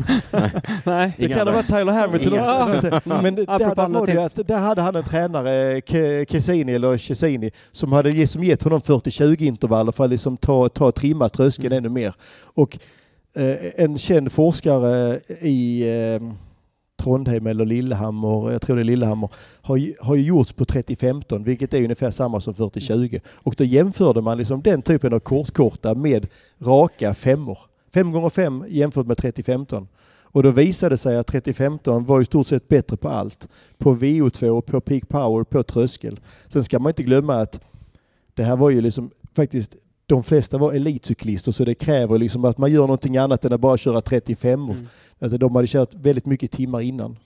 Nej. Det Inga kan ha varit Tyler Hamilton Inga. också. Men där, där, var det att, där hade han en tränare, Kesini eller Chesini, som hade som gett honom 40-20 intervaller för att liksom ta, ta trimma tröskeln Mm. ännu mer. Och eh, en känd forskare i eh, Trondheim eller Lillehammer, jag tror det är Lillehammer, har, ju- har ju gjorts på 30-15 vilket är ungefär samma som 40-20. Och då jämförde man liksom den typen av kortkorta med raka femmor. 5 gånger 5 jämfört med 30-15. Och då visade det sig att 30-15 var i stort sett bättre på allt. På VO2, på peak power, på tröskel. Sen ska man inte glömma att det här var ju liksom faktiskt de flesta var elitcyklister så det kräver liksom att man gör någonting annat än att bara köra 35. Mm. Alltså de hade kört väldigt mycket timmar innan.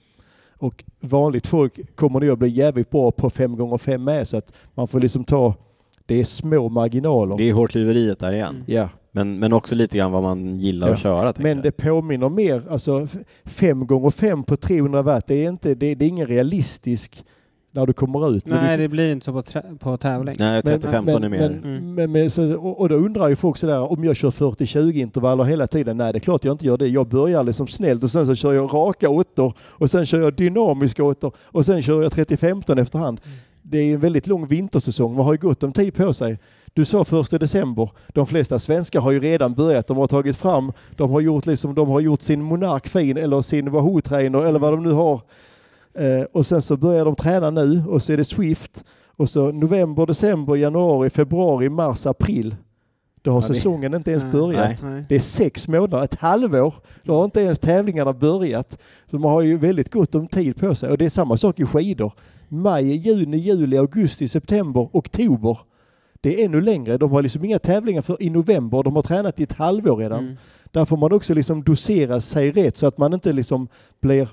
Och vanligt folk kommer nog att bli jävligt bra på 5 gånger 5 med så att man får liksom ta, det är små marginaler. Det är hårklyveriet där igen. Mm. Ja, Men, men också lite grann vad man gillar Ja. att köra. men jag. det påminner mer, alltså 5 gånger 5 på 300 watt, det är, inte, det, det är ingen realistisk när du kommer ut. Nej, du, det blir inte så på, på tävling. Nej, men- 30-15 är mer. Men, Mm. men, men, så, och, och då undrar ju folk sådär, om jag kör 40-20 intervaller hela tiden? Nej, det är klart jag inte gör det. Jag börjar liksom snällt och sen så kör jag raka åttor och sen kör jag dynamiska åttor och sen kör jag 30-15 efterhand. Mm. Det är en väldigt lång vintersäsong. Man har ju gott om tid på sig. Du sa första december. De flesta svenskar har ju redan börjat. De har tagit fram, de har gjort, liksom, de har gjort sin Monark fin eller sin Wahoo-trainer eller vad de nu har. Eh, och sen så börjar de träna nu och så är det Swift och så november, december, januari, februari, mars, april. Då har Ja, det- säsongen inte ens Nej. börjat. Nej. Det är sex månader, ett halvår. Då har inte ens tävlingarna börjat. Så man har ju väldigt gott om tid på sig. Och det är samma sak i skidor. Maj, juni, juli, augusti, september, oktober. Det är ännu längre. De har liksom inga tävlingar för i november. De har tränat i ett halvår redan. Mm. Där får man också liksom dosera sig rätt så att man inte liksom blir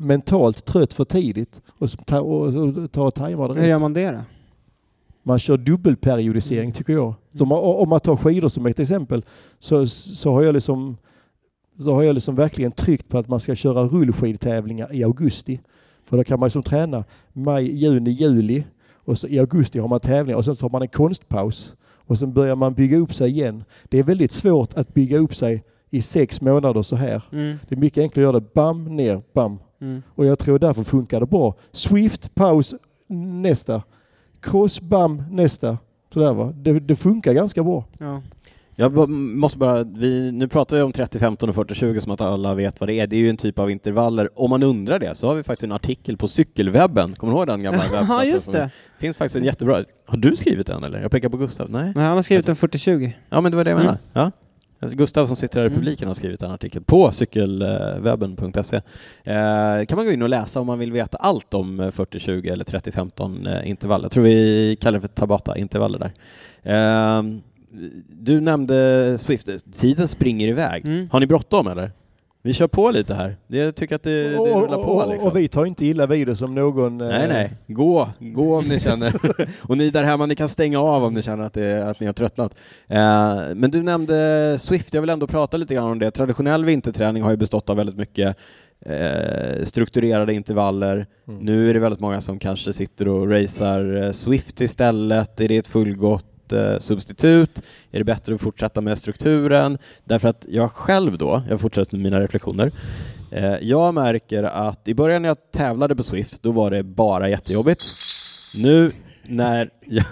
mentalt trött för tidigt och så ta- och tar och tajmar det Hur gör man det då? Man kör dubbelperiodisering tycker jag. Så om man, om man tar skidor som ett exempel så, så har jag liksom så har jag liksom verkligen tryckt på att man ska köra rullskidtävlingar i augusti. För då kan man liksom träna maj, juni, juli och så i augusti har man tävlingar och sen så har man en konstpaus och sen börjar man bygga upp sig igen. Det är väldigt svårt att bygga upp sig i sex månader så här. Mm. Det är mycket enklare att göra det bam, ner, bam. Mm. Och jag tror därför funkar det bra. Swift, paus, nästa. Cross, bam, nästa. Sådär va. Det, det funkar ganska bra. Ja. Jag måste bara, vi, nu pratar vi om 30, 15 och 40, 20 som att alla vet vad det är. Det är ju en typ av intervaller. Om man undrar det så har vi faktiskt en artikel på cykelwebben. Kommer du ihåg den gamla ja, webbplatsen? just som- det. finns faktiskt en jättebra. Har du skrivit den eller? Jag pekar på Gustav. Nej? Nej, han har skrivit en 40-20. Ja men det var det jag Mm. menade. Ja. Gustav som sitter här i Mm. publiken har skrivit en artikel på cykelwebben.se. Eh, kan man gå in och läsa om man vill veta allt om eh, 40-20 eller 30-15 eh, intervall. Jag tror vi kallar det för Tabata-intervaller där. Eh, du nämnde Swift, tiden springer iväg. Mm. Har ni bråttom eller? Vi kör på lite här. Jag tycker att det, det och, rullar på och, liksom. och vi tar inte illa vid det som någon... eh, Nej, nej. Gå, gå om ni känner. och ni där hemma, ni kan stänga av om ni känner att, det, att ni har tröttnat. Eh, men du nämnde Swift, jag vill ändå prata lite grann om det. Traditionell vinterträning har ju bestått av väldigt mycket eh, strukturerade intervaller. Mm. Nu är det väldigt många som kanske sitter och racear eh, Swift istället. Är det ett fullgott eh, substitut? Är det bättre att fortsätta med strukturen? Därför att jag själv då, jag fortsätter med mina reflektioner, Eh, Jag märker att i början när jag tävlade på Swift, då var det bara jättejobbigt. Nu när jag,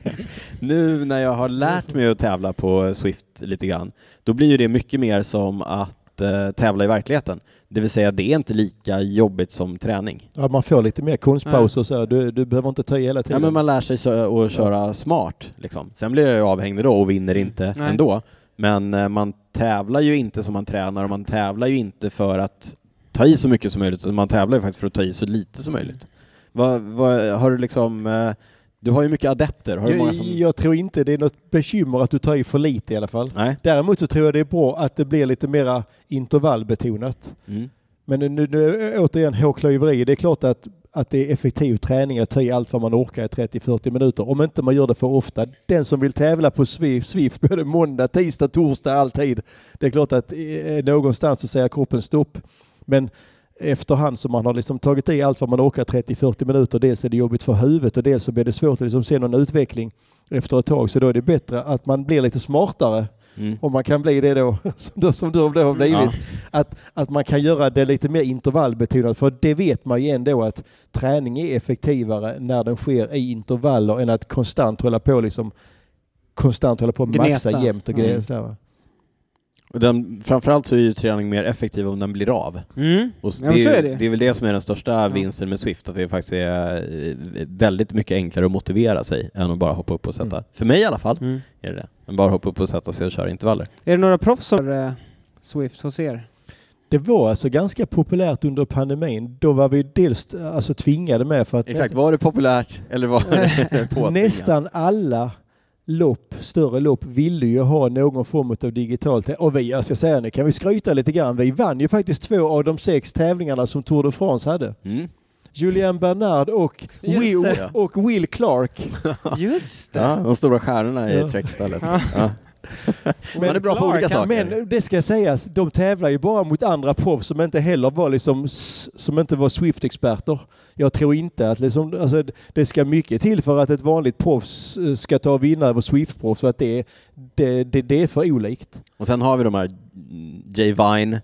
nu när jag har lärt mig att tävla på Swift lite grann, då blir ju det mycket mer som att eh, tävla i verkligheten. Det vill säga, det är inte lika jobbigt som träning. Ja, man får lite mer konstpauser och så. Du, du behöver inte ta i hela Ja, tiden. men man lär sig så, att köra smart. Liksom. Sen blir jag ju avhängig då och vinner inte Nej. ändå. Men eh, man tävlar ju inte som man tränar och man tävlar ju inte för att ta i så mycket som möjligt, utan man tävlar ju faktiskt för att ta i så lite som möjligt. Vad, vad, har du liksom, eh, du har ju mycket adepter, har du många jag, som... jag tror inte det är något bekymmer att du tar i för lite i alla fall. Nej? Däremot så tror jag det är bra att det blir lite mera intervallbetonat. Mm. Men nu, nu återigen hårklyveri. Det är klart att, att det är effektiv träning att ta i allt vad man orkar i 30-40 minuter. Om inte man gör det för ofta. Den som vill tävla på Swi- Swift både måndag, tisdag, torsdag, alltid. Det är klart att eh, någonstans så säger kroppen stopp. Men efterhand som man har liksom tagit i allt vad man orkar 30-40 minuter. Dels är det jobbigt för huvudet och dels så blir det svårt att liksom se någon utveckling efter ett tag. Så då är det bättre att man blir lite smartare Mm. om man kan bli det då, som du, som du då har blivit. Ja. Att, att man kan göra det lite mer intervallbetonat, för det vet man ju ändå att träning är effektivare när den sker i intervaller än att konstant hålla på liksom konstant hålla på och maxa jämt och Mm. grejer. Och den, framförallt så är ju träning mer effektiv om den blir av. Mm. Och Ja, men det, så är, det. det är väl det som är den största vinsten med Swift, att det faktiskt är eh, väldigt mycket enklare att motivera sig än att bara hoppa upp och sätta. Mm. För mig i alla fall Mm. är det det. Än bara hoppa upp och sätta sig och köra intervaller. Är det några proffs som har eh, Swift hos er? Det var alltså ganska populärt under pandemin. Då var vi dels alltså, tvingade med för att Exakt, var det populärt eller var det påtvingat? nästan alla lopp, större lopp, ville ju ha någon form av digitalt. Och vi, jag ska säga nu kan vi skryta lite grann. Vi vann ju faktiskt två av de sex tävlingarna som Tour de France hade. Mm. Julian Bernard och Will, och Will Clark. Just det! Ja, de stora stjärnorna i Ja. Trek-stället. Ja. Ja. Man är bra på olika saker. Men det ska sägas, de tävlar ju bara mot andra proffs som inte heller var liksom, som inte var Swift-experter. Jag tror inte att liksom, alltså, det ska mycket till för att ett vanligt proffs eh, ska ta och vinna över Swift-proffs. Så att det, är- det, det, det är för olikt. Och sen har vi de här Jay Vine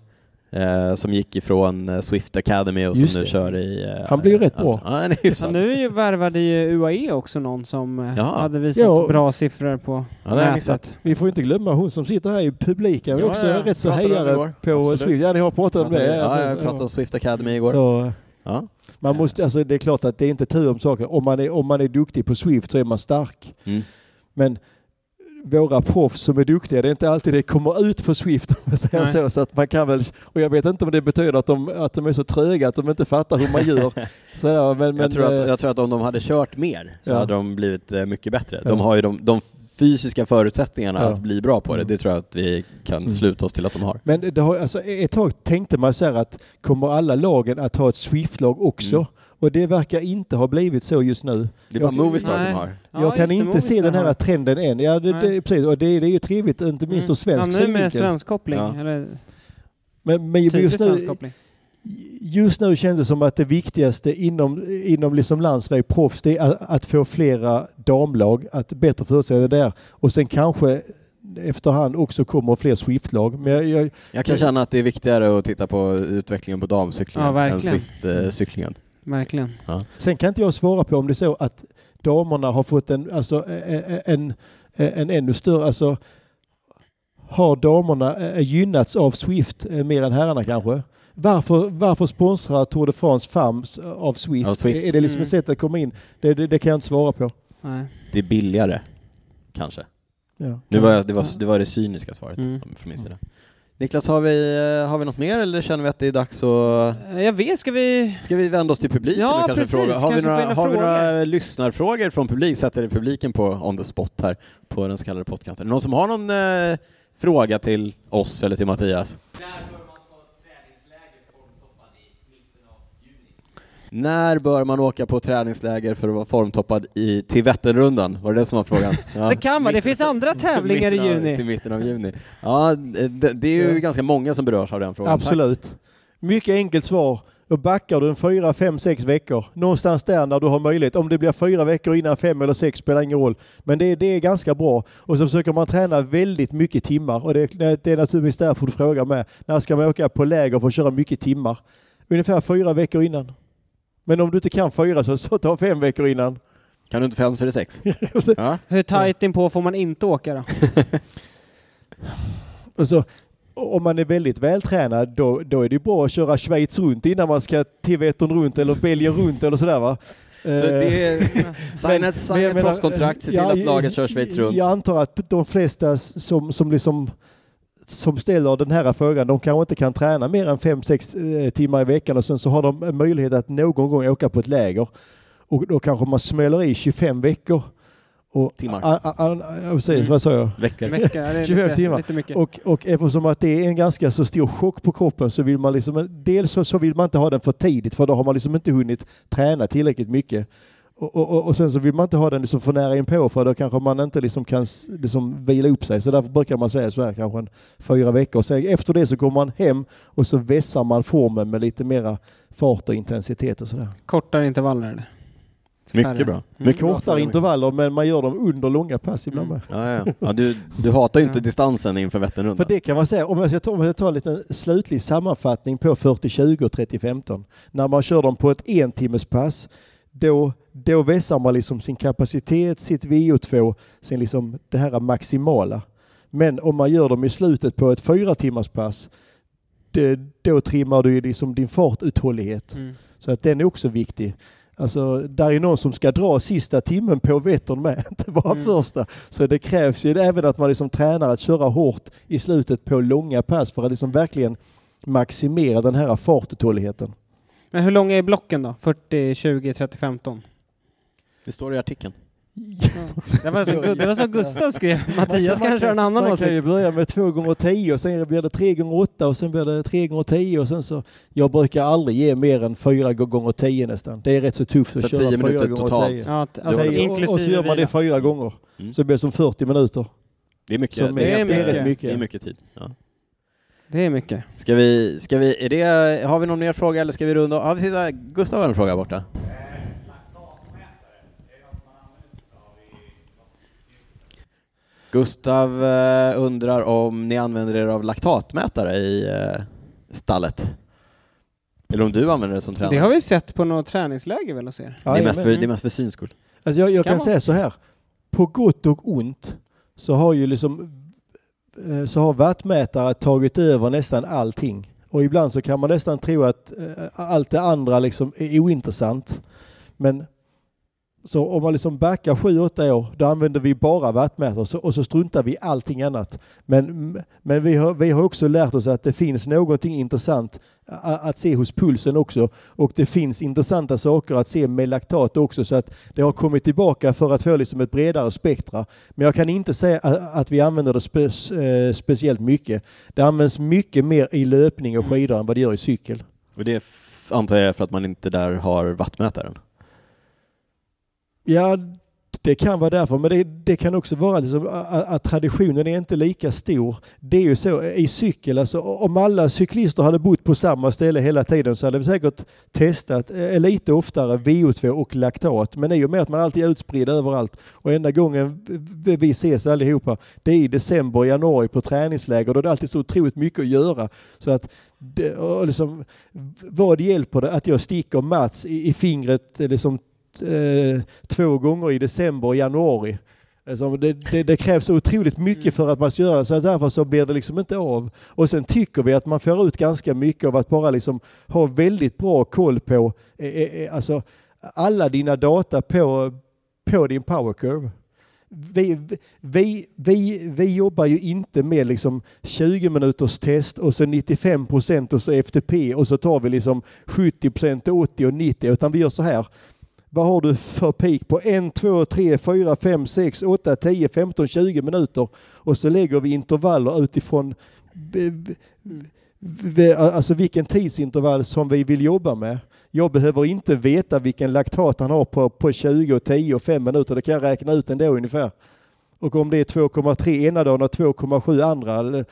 eh, som gick ifrån eh, Swift Academy och som Just nu det. kör i... eh, Han blir ju rätt bra. Ja, han är Ja, hyfsad. nu är ju värvade ju UAE också någon som eh, Ja. hade visat Ja. bra siffror på Ja, nätet. Vi får inte glömma hon som sitter här i publiken. Ja, också ja, rätt så hejare igår. på Absolut. Swift. Ja, ni har pratat om det. Ja, jag pratade om Swift Academy igår. Så, Ja. man måste, alltså, det är klart att det är inte tur om saker. Om man, är, om man är duktig på Swift så är man stark. Mm. Men våra proffs som är duktiga, det är inte alltid det kommer ut på Swift om jag säger Nej. så. så att man kan väl, och jag vet inte om det betyder att de, att de är så tröga att de inte fattar hur man gör. Sådär, men, men, jag, tror eh, att, jag tror att om de hade kört mer så Ja. hade de blivit eh, mycket bättre. De har ju de, de fysiska förutsättningarna Ja. att bli bra på det. Mm. Det tror jag att vi kan Mm. sluta oss till att de har. men det har, alltså, ett tag tänkte man så här att kommer alla lagen att ha ett Swift-lag också? Mm. Och det verkar inte ha blivit så just nu. Det är bara Jag- Movistar Nej. som har. Ja, jag kan just det, inte se den här har- trenden än. Ja, det, det, precis. Och det, det är ju trevligt, inte minst ur svensk Mm. Ja, nu med synvinkel. svensk koppling, Ja. eller Men, men just svensk nu, koppling. just nu känns det som att det viktigaste inom, inom liksom landsväg proffs det är att, att få flera damlag, att bättre förutsättningar där. Och sen kanske efterhand också kommer fler Swift-lag. Men jag, jag, Jag kan känna att det är viktigare att titta på utvecklingen på damcyklingen Ja, än. Swift-cyklingen. Verkligen. sen kan inte jag svara på om det är så att damerna har fått en, alltså, en, en, en ännu större, alltså har damerna gynnats av Swift mer än herrarna kanske? Varför, varför sponsrar Tour de France FAMS av Swift? Av Swift. Är det liksom Mm. ett sätt att komma in? Det, det, det kan jag inte svara på. Nej. Det är billigare, kanske. Ja. Nu var jag, det, var, det var det cyniska svaret Mm. från min sida. Niklas, har vi, eh, har vi något mer eller känner vi att det är dags att... Eh, Jag vet, ska vi... Ska vi vända oss till publiken Ja, och kanske precis. fråga? Har vi Kanske få några, har vi frågor. några lyssnarfrågor från publik? Sätter publiken på on the spot här på den så kallade det någon som har någon eh, fråga till oss eller till Mattias? När bör man åka på träningsläger för att vara formtoppad i, till Vätternrundan? Var det det som var frågan? Ja. Det kan vara, det finns andra tävlingar i av- Till juni. mitten av juni. Ja, det, det är ju Ja. ganska många som berörs av den frågan. Absolut. Mycket enkelt svar. Då backar du en fyra, fem, sex veckor. Någonstans där när du har möjlighet. Om det blir fyra veckor innan fem eller sex spelar ingen roll. Men det, det är ganska bra. Och så försöker man träna väldigt mycket timmar. Och det, det är naturligtvis därför du frågar med. När ska man åka på läger för att köra mycket timmar? Ungefär fyra veckor innan. Men om du inte kan fyra så, så ta fem veckor innan. Kan du inte fem så är det sex. Ja. Hur tajt inpå får man inte åka då? Och så, om man är väldigt vältränad då, då är det bra att köra Schweiz runt innan man ska till Vättern runt eller Belgien runt eller sådär va. Så det är, signa ett, signa ett proffskontrakt, se till ja, att laget kör Schweiz runt. Jag antar att de flesta som, som liksom som ställer den här frågan, de kanske inte kan träna mer än 5-6 timmar i veckan och sen så har de möjlighet att någon gång åka på ett läger. Och då kanske man smäller i 25 veckor. Och, Timmar. A, a, a, a, precis, Mm. vad sa jag? Veckor. Är 25 lite, timmar. lite mycket. Och, och eftersom att det är en ganska så stor chock på kroppen så vill man liksom, dels så, så vill man inte ha den för tidigt för då har man liksom inte hunnit träna tillräckligt mycket. Och, och, och- och sen så vill man inte ha den liksom för nära inpå för då kanske man inte liksom kan liksom vila upp sig. Så därför brukar man säga så här kanske en fyra veckor. Sen efter det så kommer man hem och så vässar man formen med lite mera fart och intensitet och sådär. Kortare intervaller eller? Mycket bra. Mm. Mycket Kortare intervaller men man gör dem under långa pass ibland Mm. Ja, ja. ja du, du hatar ju inte distansen inför För Vätternrundan. det kan man säga, om jag ska ta, om jag ska ta en liten slutlig sammanfattning på 40-20 och 30-15. När man kör dem på ett en timmes pass, då, då vässar man liksom sin kapacitet, sitt VO2, sin liksom det här maximala. Men om man gör dem i slutet på ett fyra timmars pass, det, då trimmar du liksom din fartuthållighet. Mm. Så att den är också viktig. Alltså, där är någon som ska dra sista timmen på Vättern med, inte bara Mm. första. Så det krävs ju även att man liksom tränar att köra hårt i slutet på långa pass för att liksom verkligen maximera den här fartuthålligheten. Men hur långa är blocken då? 40, 20, 30, 15? Det står i artikeln. Det var så, det var så Gustav skrev. Mattias Man kanske har en annan Man kan ju börja med 2 gånger 10 och sen blir det 3 gånger 8 och sen blir det 3 gånger 10 och sen så... Jag brukar aldrig ge mer än 4 gånger 10 nästan. Det är rätt så tufft att Så köra 10 4 minuter gånger totalt. 10. Ja, alltså, och, och så gör man det fyra gånger. Mm. Så det blir som 40 minuter. Det är mycket. Som Det är, är ganska, mycket. mycket. Det är mycket tid. Ja. Det är mycket. Ska vi, ska vi, är det, har vi någon mer fråga eller ska vi runda av? Har vi sitta, Gustav har en fråga borta. Gustav eh, undrar om ni använder er av laktatmätare i eh, stallet? Eller om du använder det som tränare? Det har vi sett på något träningsläger väl hos er? det, är mest för, det är mest för syns skull. Alltså jag, jag Kan kan säga så här. På gott och ont så har ju liksom Eh, så har vattmätare tagit över nästan allting. Och ibland så kan man nästan tro att eh, allt det andra liksom är ointressant. Men så om man liksom backar 7-8 år, då använder vi bara vattmätare och så struntar vi i allting annat. Men, men vi, har, vi har också lärt oss att det finns någonting intressant att se hos pulsen också. Och det finns intressanta saker att se med laktat också. Så att det har kommit tillbaka för att få liksom ett bredare spektra. Men jag kan inte säga att vi använder det spe, eh, speciellt mycket. Det används mycket mer i löpning och skidor än vad det gör i cykel. Och det antar jag är för att man inte där har vattmätaren. Ja, det kan vara därför, men det, det kan också vara liksom, att, att traditionen är inte lika stor. Det är ju så i cykel, alltså, om alla cyklister hade bott på samma ställe hela tiden så hade vi säkert testat eh, lite oftare VO2 och laktat. Men i och med att man alltid är utspridd överallt och enda gången vi ses allihopa, det är i december, januari på träningsläger. Då är det alltid så otroligt mycket att göra. Så att det, och liksom, vad hjälper det att jag sticker Mats i, i fingret eh, liksom, eh, två gånger i december och januari. Alltså, det, det, det krävs otroligt mycket för att man ska göra det, så därför så blir det liksom inte av. Och sen tycker vi att man får ut ganska mycket av att bara liksom ha väldigt bra koll på eh, eh, alltså, alla dina data på, på din powercurve. Vi, vi, vi, vi jobbar ju inte med liksom 20 minuters test och så 95 procent och så FTP och så tar vi liksom 70 procent, 80 och 90 utan vi gör så här. Vad har du för peak på 1, 2, 3, 4, 5, 6, 8, 10, 15, 20 minuter och så lägger vi intervaller utifrån alltså vilken tidsintervall som vi vill jobba med. Jag behöver inte veta vilken laktat han har på, på 20, 10 och 5 minuter. Det kan jag räkna ut ändå ungefär. Och om det är 2,3 ena dagen och 2,7 andra.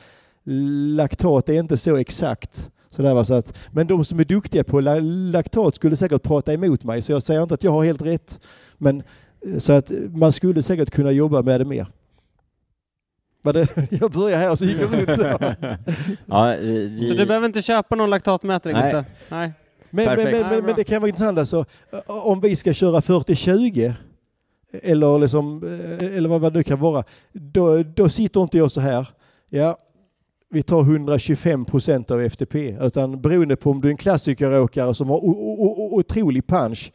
Laktat är inte så exakt. Så där var så att, men de som är duktiga på la- laktat skulle säkert prata emot mig, så jag säger inte att jag har helt rätt. Men eh, så att man skulle säkert kunna jobba med det mer. Jag börjar här och så gick jag runt. Ja, vi, Så du behöver inte köpa någon laktatmätare Nej. Gustav? Nej. Men, men, Perfekt. men, Ja, men, det kan vara intressant alltså, om vi ska köra 40-20 eller, liksom, eh, eller vad vad det nu kan vara, då, då sitter inte jag så här. Ja, vi tar 125 procent av FTP, utan beroende på om du är en klassikeråkare som har otrolig punch,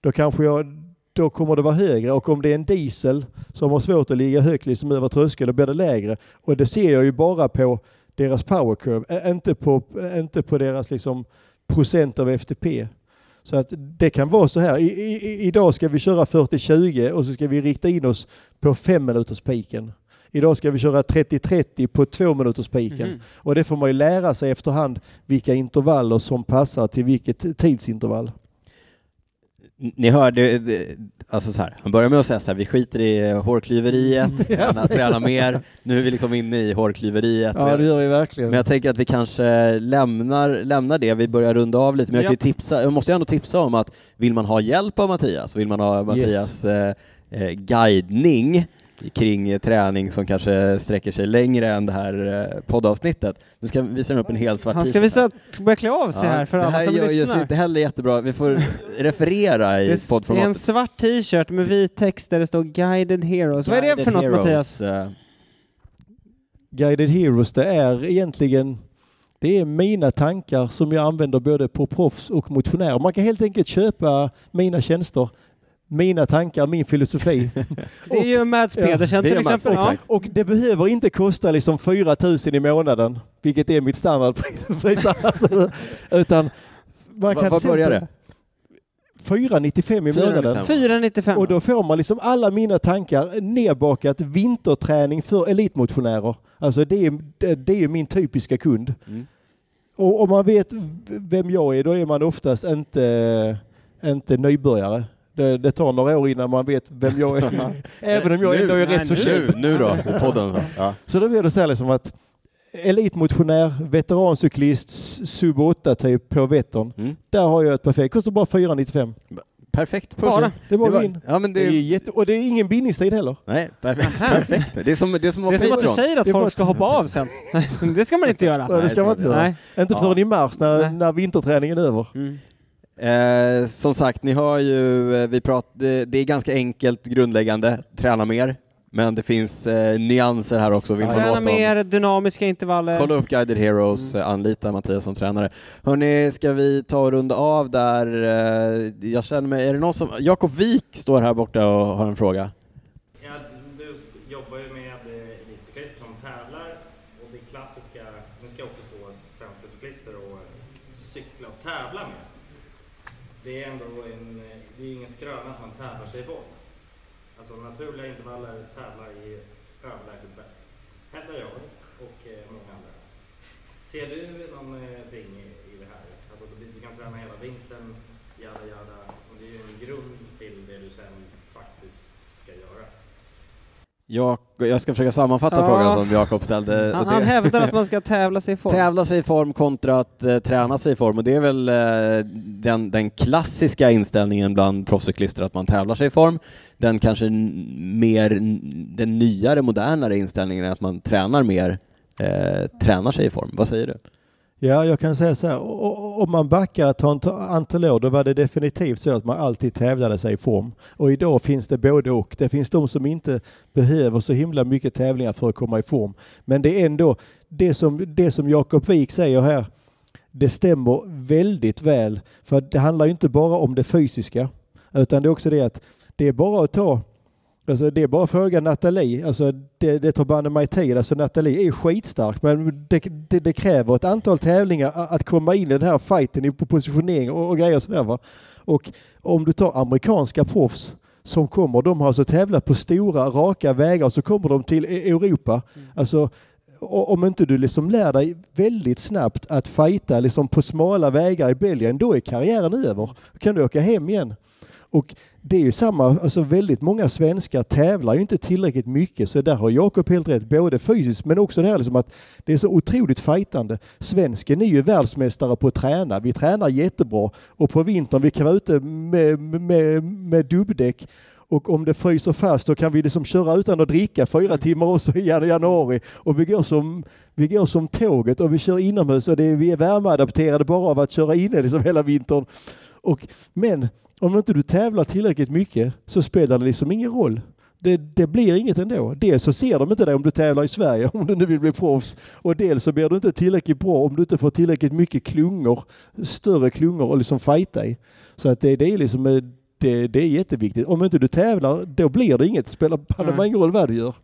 då kanske jag då kommer det vara högre och om det är en diesel som har svårt att ligga högt liksom över tröskeln, då blir det lägre. Och det ser jag ju bara på deras power curve, ä- inte på, inte på deras liksom procent av FTP. Så att det kan vara så här, I, i, idag ska vi köra 40-20 och så ska vi rikta in oss på fem minuters piken. Idag ska vi köra 30-30 på 2 minuters piken. Mhm. Och det får man ju lära sig efterhand vilka intervaller som passar till vilket tidsintervall. Ni hörde, det- alltså så här, han börjar med att säga så här, vi skiter i hårklyveriet, träna, träna mer, nu är vi liksom inne i hårklyveriet. gör vi verkligen. Men jag tänker att vi kanske lämnar, lämnar det, vi börjar runda av lite, men jag, kan ju tipsa, jag måste ju ändå tipsa om att vill man ha hjälp av Mattias, vill man ha Mattias eh, eh, guidning kring eh, träning som kanske sträcker sig längre än det här eh, poddavsnittet. Nu ska vi visa upp en hel svart Han ska här. visa, börja klä av sig här för det alla här som gör ju lyssnar. inte heller jättebra, vi får referera i Det är en poddformatet. svart t-shirt med vit text där det står Guided Heroes. Vad är det för Guided något Heroes, Mattias? eh, Guided Heroes, det är egentligen det är mina tankar som jag använder både på proffs och motionärer. Man kan helt enkelt köpa mina tjänster, mina tankar, min filosofi. Det är ju Mads Pedersen till Mads, exempel. Ja. Och det behöver inte kosta liksom 4 000 i månaden, vilket är mitt standardpris. pris, alltså, utan man kan Var börjar det? 495 i månaden. 495. 495. Och då får man liksom alla mina tankar nedbakat vinterträning för elitmotionärer. Alltså det är, det, det är min typiska kund. Mm. Och om man vet vem jag är, då är man oftast inte, inte nybörjare. Det, det tar några år innan man vet vem jag är. Även om jag Nu- ändå är nej, rätt så nu- känd. Nu, då, i podden. så. Ja. Så då blir det så här liksom att elitmotionär, veterancyklist, sub 8 typ på Vättern. Mm. Där har jag ett perfekt, kostar bara 495. Perfekt. Bara. Det var Det var- min. Ja, men Det det är jätte, och det är ingen bindningstid heller. Nej, perfekt. perfekt. Det är som, det är som att Det är som att du säger att folk ska hoppa av sen. det ska man inte göra. Ja, det ska man inte göra. Nej. Inte Ja. förrän i mars när, Nej. när vinterträningen är över. Mm. Eh, som sagt, ni hör ju, eh, vi prat, det, det är ganska enkelt grundläggande, träna mer. Men det finns eh, nyanser här också. Vill Träna mer dynamiska intervaller. Kolla upp Guided Heroes, Mm. eh, anlita Mattias som tränare. Hörni, ska vi ta och runda av där? Eh, Jag känner mig, är det någon som, Jakob Wik står här borta och har en fråga. Ja, du s- jobbar ju med eh, elitcyklister som tävlar och det klassiska, nu ska jag också få svenska cyklister att cykla och tävla med. Det är ändå en, det är ingen skröna att man tävlar sig i. Alltså naturliga intervaller tävlar i överlägset bäst. Hävdar jag och eh, många andra. Ser du någonting eh, i, i det här? Alltså du, du kan träna hela vintern, jada jada. Och det är ju en grund till det du sen faktiskt ska göra. Jag, jag ska försöka sammanfatta Ja. frågan som Jakob ställde. Han, han hävdar att man ska tävla sig i form. Tävla sig i form kontra att eh, träna sig i form och det är väl eh, den, den klassiska inställningen bland proffscyklister att man tävlar sig i form. Den kanske mer, den nyare, modernare inställningen är att man tränar mer, eh, tränar sig i form. Vad säger du? Ja, jag kan säga så här. Om man backar ett antal- antal år, då var det definitivt så att man alltid tävlade sig i form. Och idag finns det både och. Det finns de som inte behöver så himla mycket tävlingar för att komma i form. Men det är ändå det som, det som Jakob Wik säger här. Det stämmer väldigt väl. För det handlar ju inte bara om det fysiska, utan det är också det att det är bara att ta Alltså det är bara att fråga Nathalie. Alltså det, det tar banne mig tid. Alltså Nathalie är skitstark men det, det, det kräver ett antal tävlingar att komma in i den här fighten på positionering och, och grejer sådär va. Och om du tar amerikanska proffs som kommer, de har alltså tävlat på stora raka vägar och så kommer de till E- Europa. Alltså o- om inte du liksom lär dig väldigt snabbt att fighta liksom på smala vägar i Belgien, då är karriären över. Då kan du åka hem igen. Och det är ju samma, alltså väldigt många svenskar tävlar ju inte tillräckligt mycket så där har Jakob helt rätt, både fysiskt men också det här liksom att det är så otroligt fightande. Svensken är ju världsmästare på att träna, vi tränar jättebra och på vintern vi kan vara ute med, med, med dubbdäck och om det fryser fast då kan vi liksom köra utan att dricka fyra timmar också i januari och vi går som, vi går som tåget och vi kör inomhus och det vi är värmeadapterade bara av att köra inne liksom hela vintern. Och, men om inte du tävlar tillräckligt mycket så spelar det liksom ingen roll. Det, det blir inget ändå. Dels så ser de inte dig om du tävlar i Sverige, om du nu vill bli proffs. Och dels så blir du inte tillräckligt bra om du inte får tillräckligt mycket klungor, större klungor och liksom fighta i. Så att det, det är liksom eh, det, det är jätteviktigt. Om inte du tävlar, då blir det inget. Det spelar bara ingen roll vad du gör.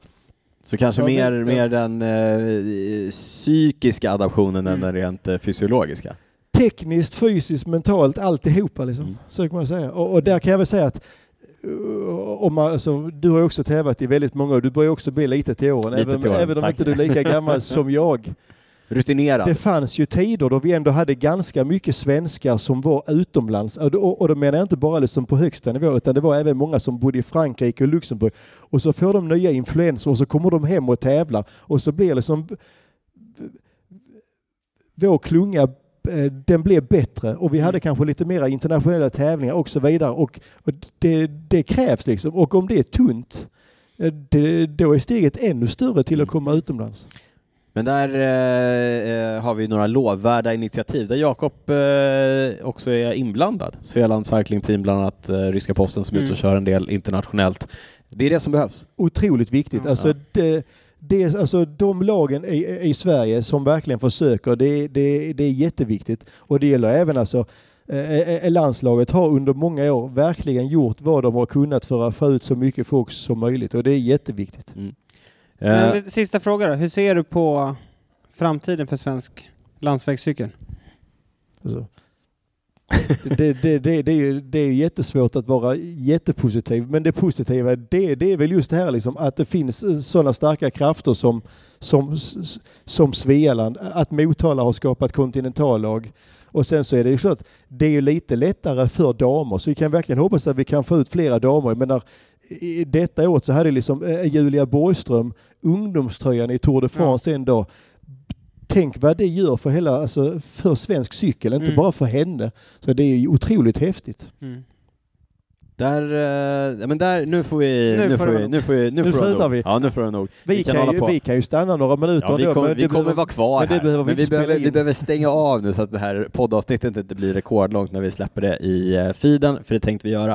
Så kanske Ja, mer, mer den eh, psykiska adaptionen än Mm. den rent eh, fysiologiska. Tekniskt, fysiskt, mentalt, alltihopa liksom. Mm. Så kan man säga. Och, och där kan jag väl säga att uh, om man, alltså, du har också tävlat i väldigt många år. Du börjar också bli lite till åren, Lite även, till åren, även om tack. inte du är lika gammal som jag. Rutinerad. Det fanns ju tider då vi ändå hade ganska mycket svenskar som var utomlands. Och då, och då menar jag inte bara liksom på högsta nivå, utan det var även många som bodde i Frankrike och Luxemburg. Och så får de nya influenser och så kommer de hem och tävlar. Och så blir liksom vår klunga eh, den blev bättre och vi hade kanske lite mera internationella tävlingar och så vidare. Och, och det, det krävs liksom. Och om det är tunt, eh, det, då är steget ännu större till att komma utomlands. Men där eh, eh, har vi några lovvärda initiativ där Jakob eh, också är inblandad. Svealand Cycling Team, bland annat eh, ryska posten som är ute och Mm. kör en del internationellt. Det är det som behövs. Otroligt viktigt. Ja. Alltså det, det är alltså de lagen i, i Sverige som verkligen försöker, det, det, det är jätteviktigt. Och det gäller även alltså eh, eh, landslaget har under många år verkligen gjort vad de har kunnat för att få ut så mycket folk som möjligt och det är jätteviktigt. Mm. Eh, lite Sista fråga då. Hur ser du på framtiden för svensk landsvägscykel? Alltså. Det, det, det, det, är ju, det är jättesvårt att vara jättepositiv, men det positiva det, det är väl just det här liksom, att det finns sådana starka krafter som, som, som Svealand, att Motala har skapat kontinentallag. Och sen så är det ju så att det är lite lättare för damer, så vi kan verkligen hoppas att vi kan få ut flera damer. Jag menar, detta året så hade liksom eh, Julia Borgström ungdomströjan i Tour de France en dag tänk vad det gör för hela, alltså för svensk cykel, inte Mm. bara för henne. Så det är ju otroligt häftigt. Mm. Där, eh, ja, men där, nu får vi, Nu nu, får vi, nu får vi, nu Nu får slutar vi. Ja, nu får det nog. Vi, kan kan, hålla ju, på. vi kan ju stanna några minuter Ja, vi kommer, men vi kommer behöver- vara kvar men det här, behöver vi men vi behöver, vi behöver stänga av nu så att det här poddavsnittet inte blir rekordlångt när vi släpper det i eh, feeden, för det tänkte vi göra.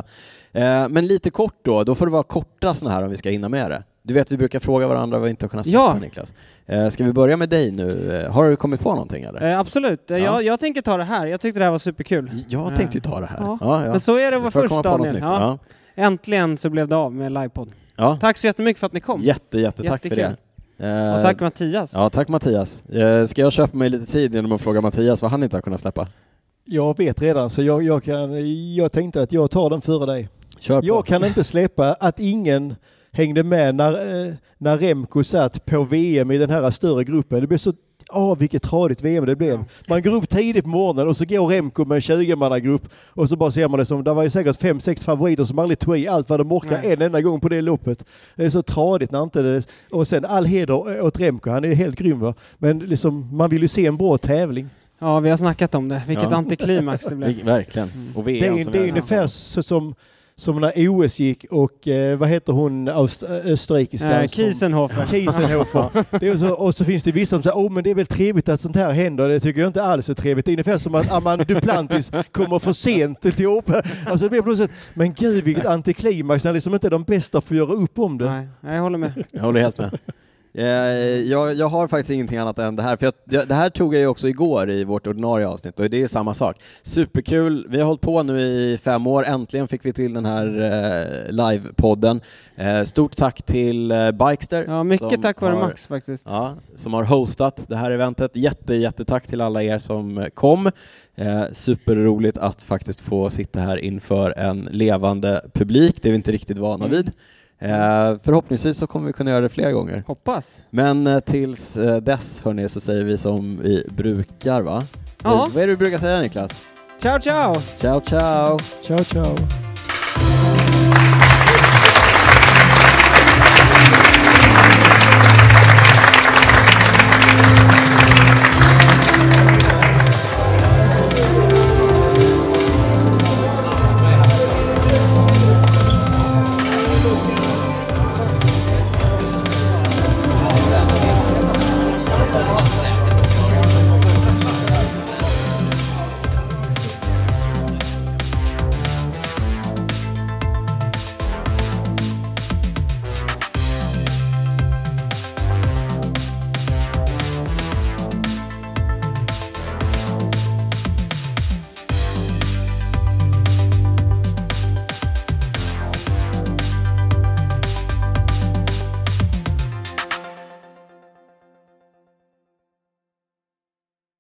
Eh, men lite kort då, då får det vara korta sådana här om vi ska hinna med det. Du vet, vi brukar fråga varandra vad vi inte har kunnat släppa, Ja. Niklas. Eh, ska vi börja med dig nu? Eh, har du kommit på någonting eller? Eh, absolut. Eh, Ja. Jag, jag tänker ta det här. Jag tyckte det här var superkul. Jag tänkte ju ta det här. Ja. Ja, ja. Men så är det att vara först komma på något Daniel. nytt? Ja. Ja. Äntligen så blev det av med livepodd. Ja. Tack så jättemycket för att ni kom. Jätte, jättetack för det. Jättekul. Eh, Och tack Mattias. Ja, tack Mattias. Ska jag köpa mig lite tid genom att fråga Mattias vad han inte har kunnat släppa? Jag vet redan, så jag, jag, kan, jag tänkte att jag tar den före dig. Kör på. Jag kan inte släppa att ingen hängde med när, eh, när Remco satt på VM i den här större gruppen. Det blev så Åh, vilket tradigt VM det blev. Man går upp tidigt på morgonen och så går Remco med en 20-mannagrupp och så bara ser man det som, det var ju säkert fem sex favoriter som aldrig tog i allt vad de orkar Nej. en enda gång på det loppet. Det är så tradigt när inte det... Och sen all heder åt Remco, han är ju helt grym va. Men liksom, man vill ju se en bra tävling. Ja, vi har snackat om det. Vilket Ja. antiklimax det blev. Verkligen. Mm. Och Det VM är, det är vi har ungefär så som, som när OS gick och eh, vad heter hon Aust- österrikiskan? Eh, Kiesenhofer. Kiesenhofer. Det är så, och så finns det vissa som säger åh men det är väl trevligt att sånt här händer. Det tycker jag inte alls är trevligt. Det är ungefär som att Aman Duplantis kommer för sent till OP. Alltså det blir sätt, men gud vilket antiklimax när liksom inte de bästa får göra upp om det. Nej, jag håller med. Jag håller helt med. Eh, jag, jag har faktiskt ingenting annat än det här, för jag, det här tog jag ju också igår i vårt ordinarie avsnitt och det är samma sak. Superkul, vi har hållit på nu i fem år, äntligen fick vi till den här eh, livepodden. Eh, stort tack till Bikester. Ja, mycket tack vare Max faktiskt. Ja, som har hostat det här eventet. Jätte, jättetack till alla er som kom. Eh, superroligt att faktiskt få sitta här inför en levande publik, det är vi inte riktigt vana Mm. vid. Eh, förhoppningsvis så kommer vi kunna göra det fler gånger. Hoppas. Men eh, tills eh, dess hörni så säger vi som vi brukar va? Ja. Vad- Vad är det du brukar säga Niklas? Ciao, ciao! Ciao ciao! Ciao ciao.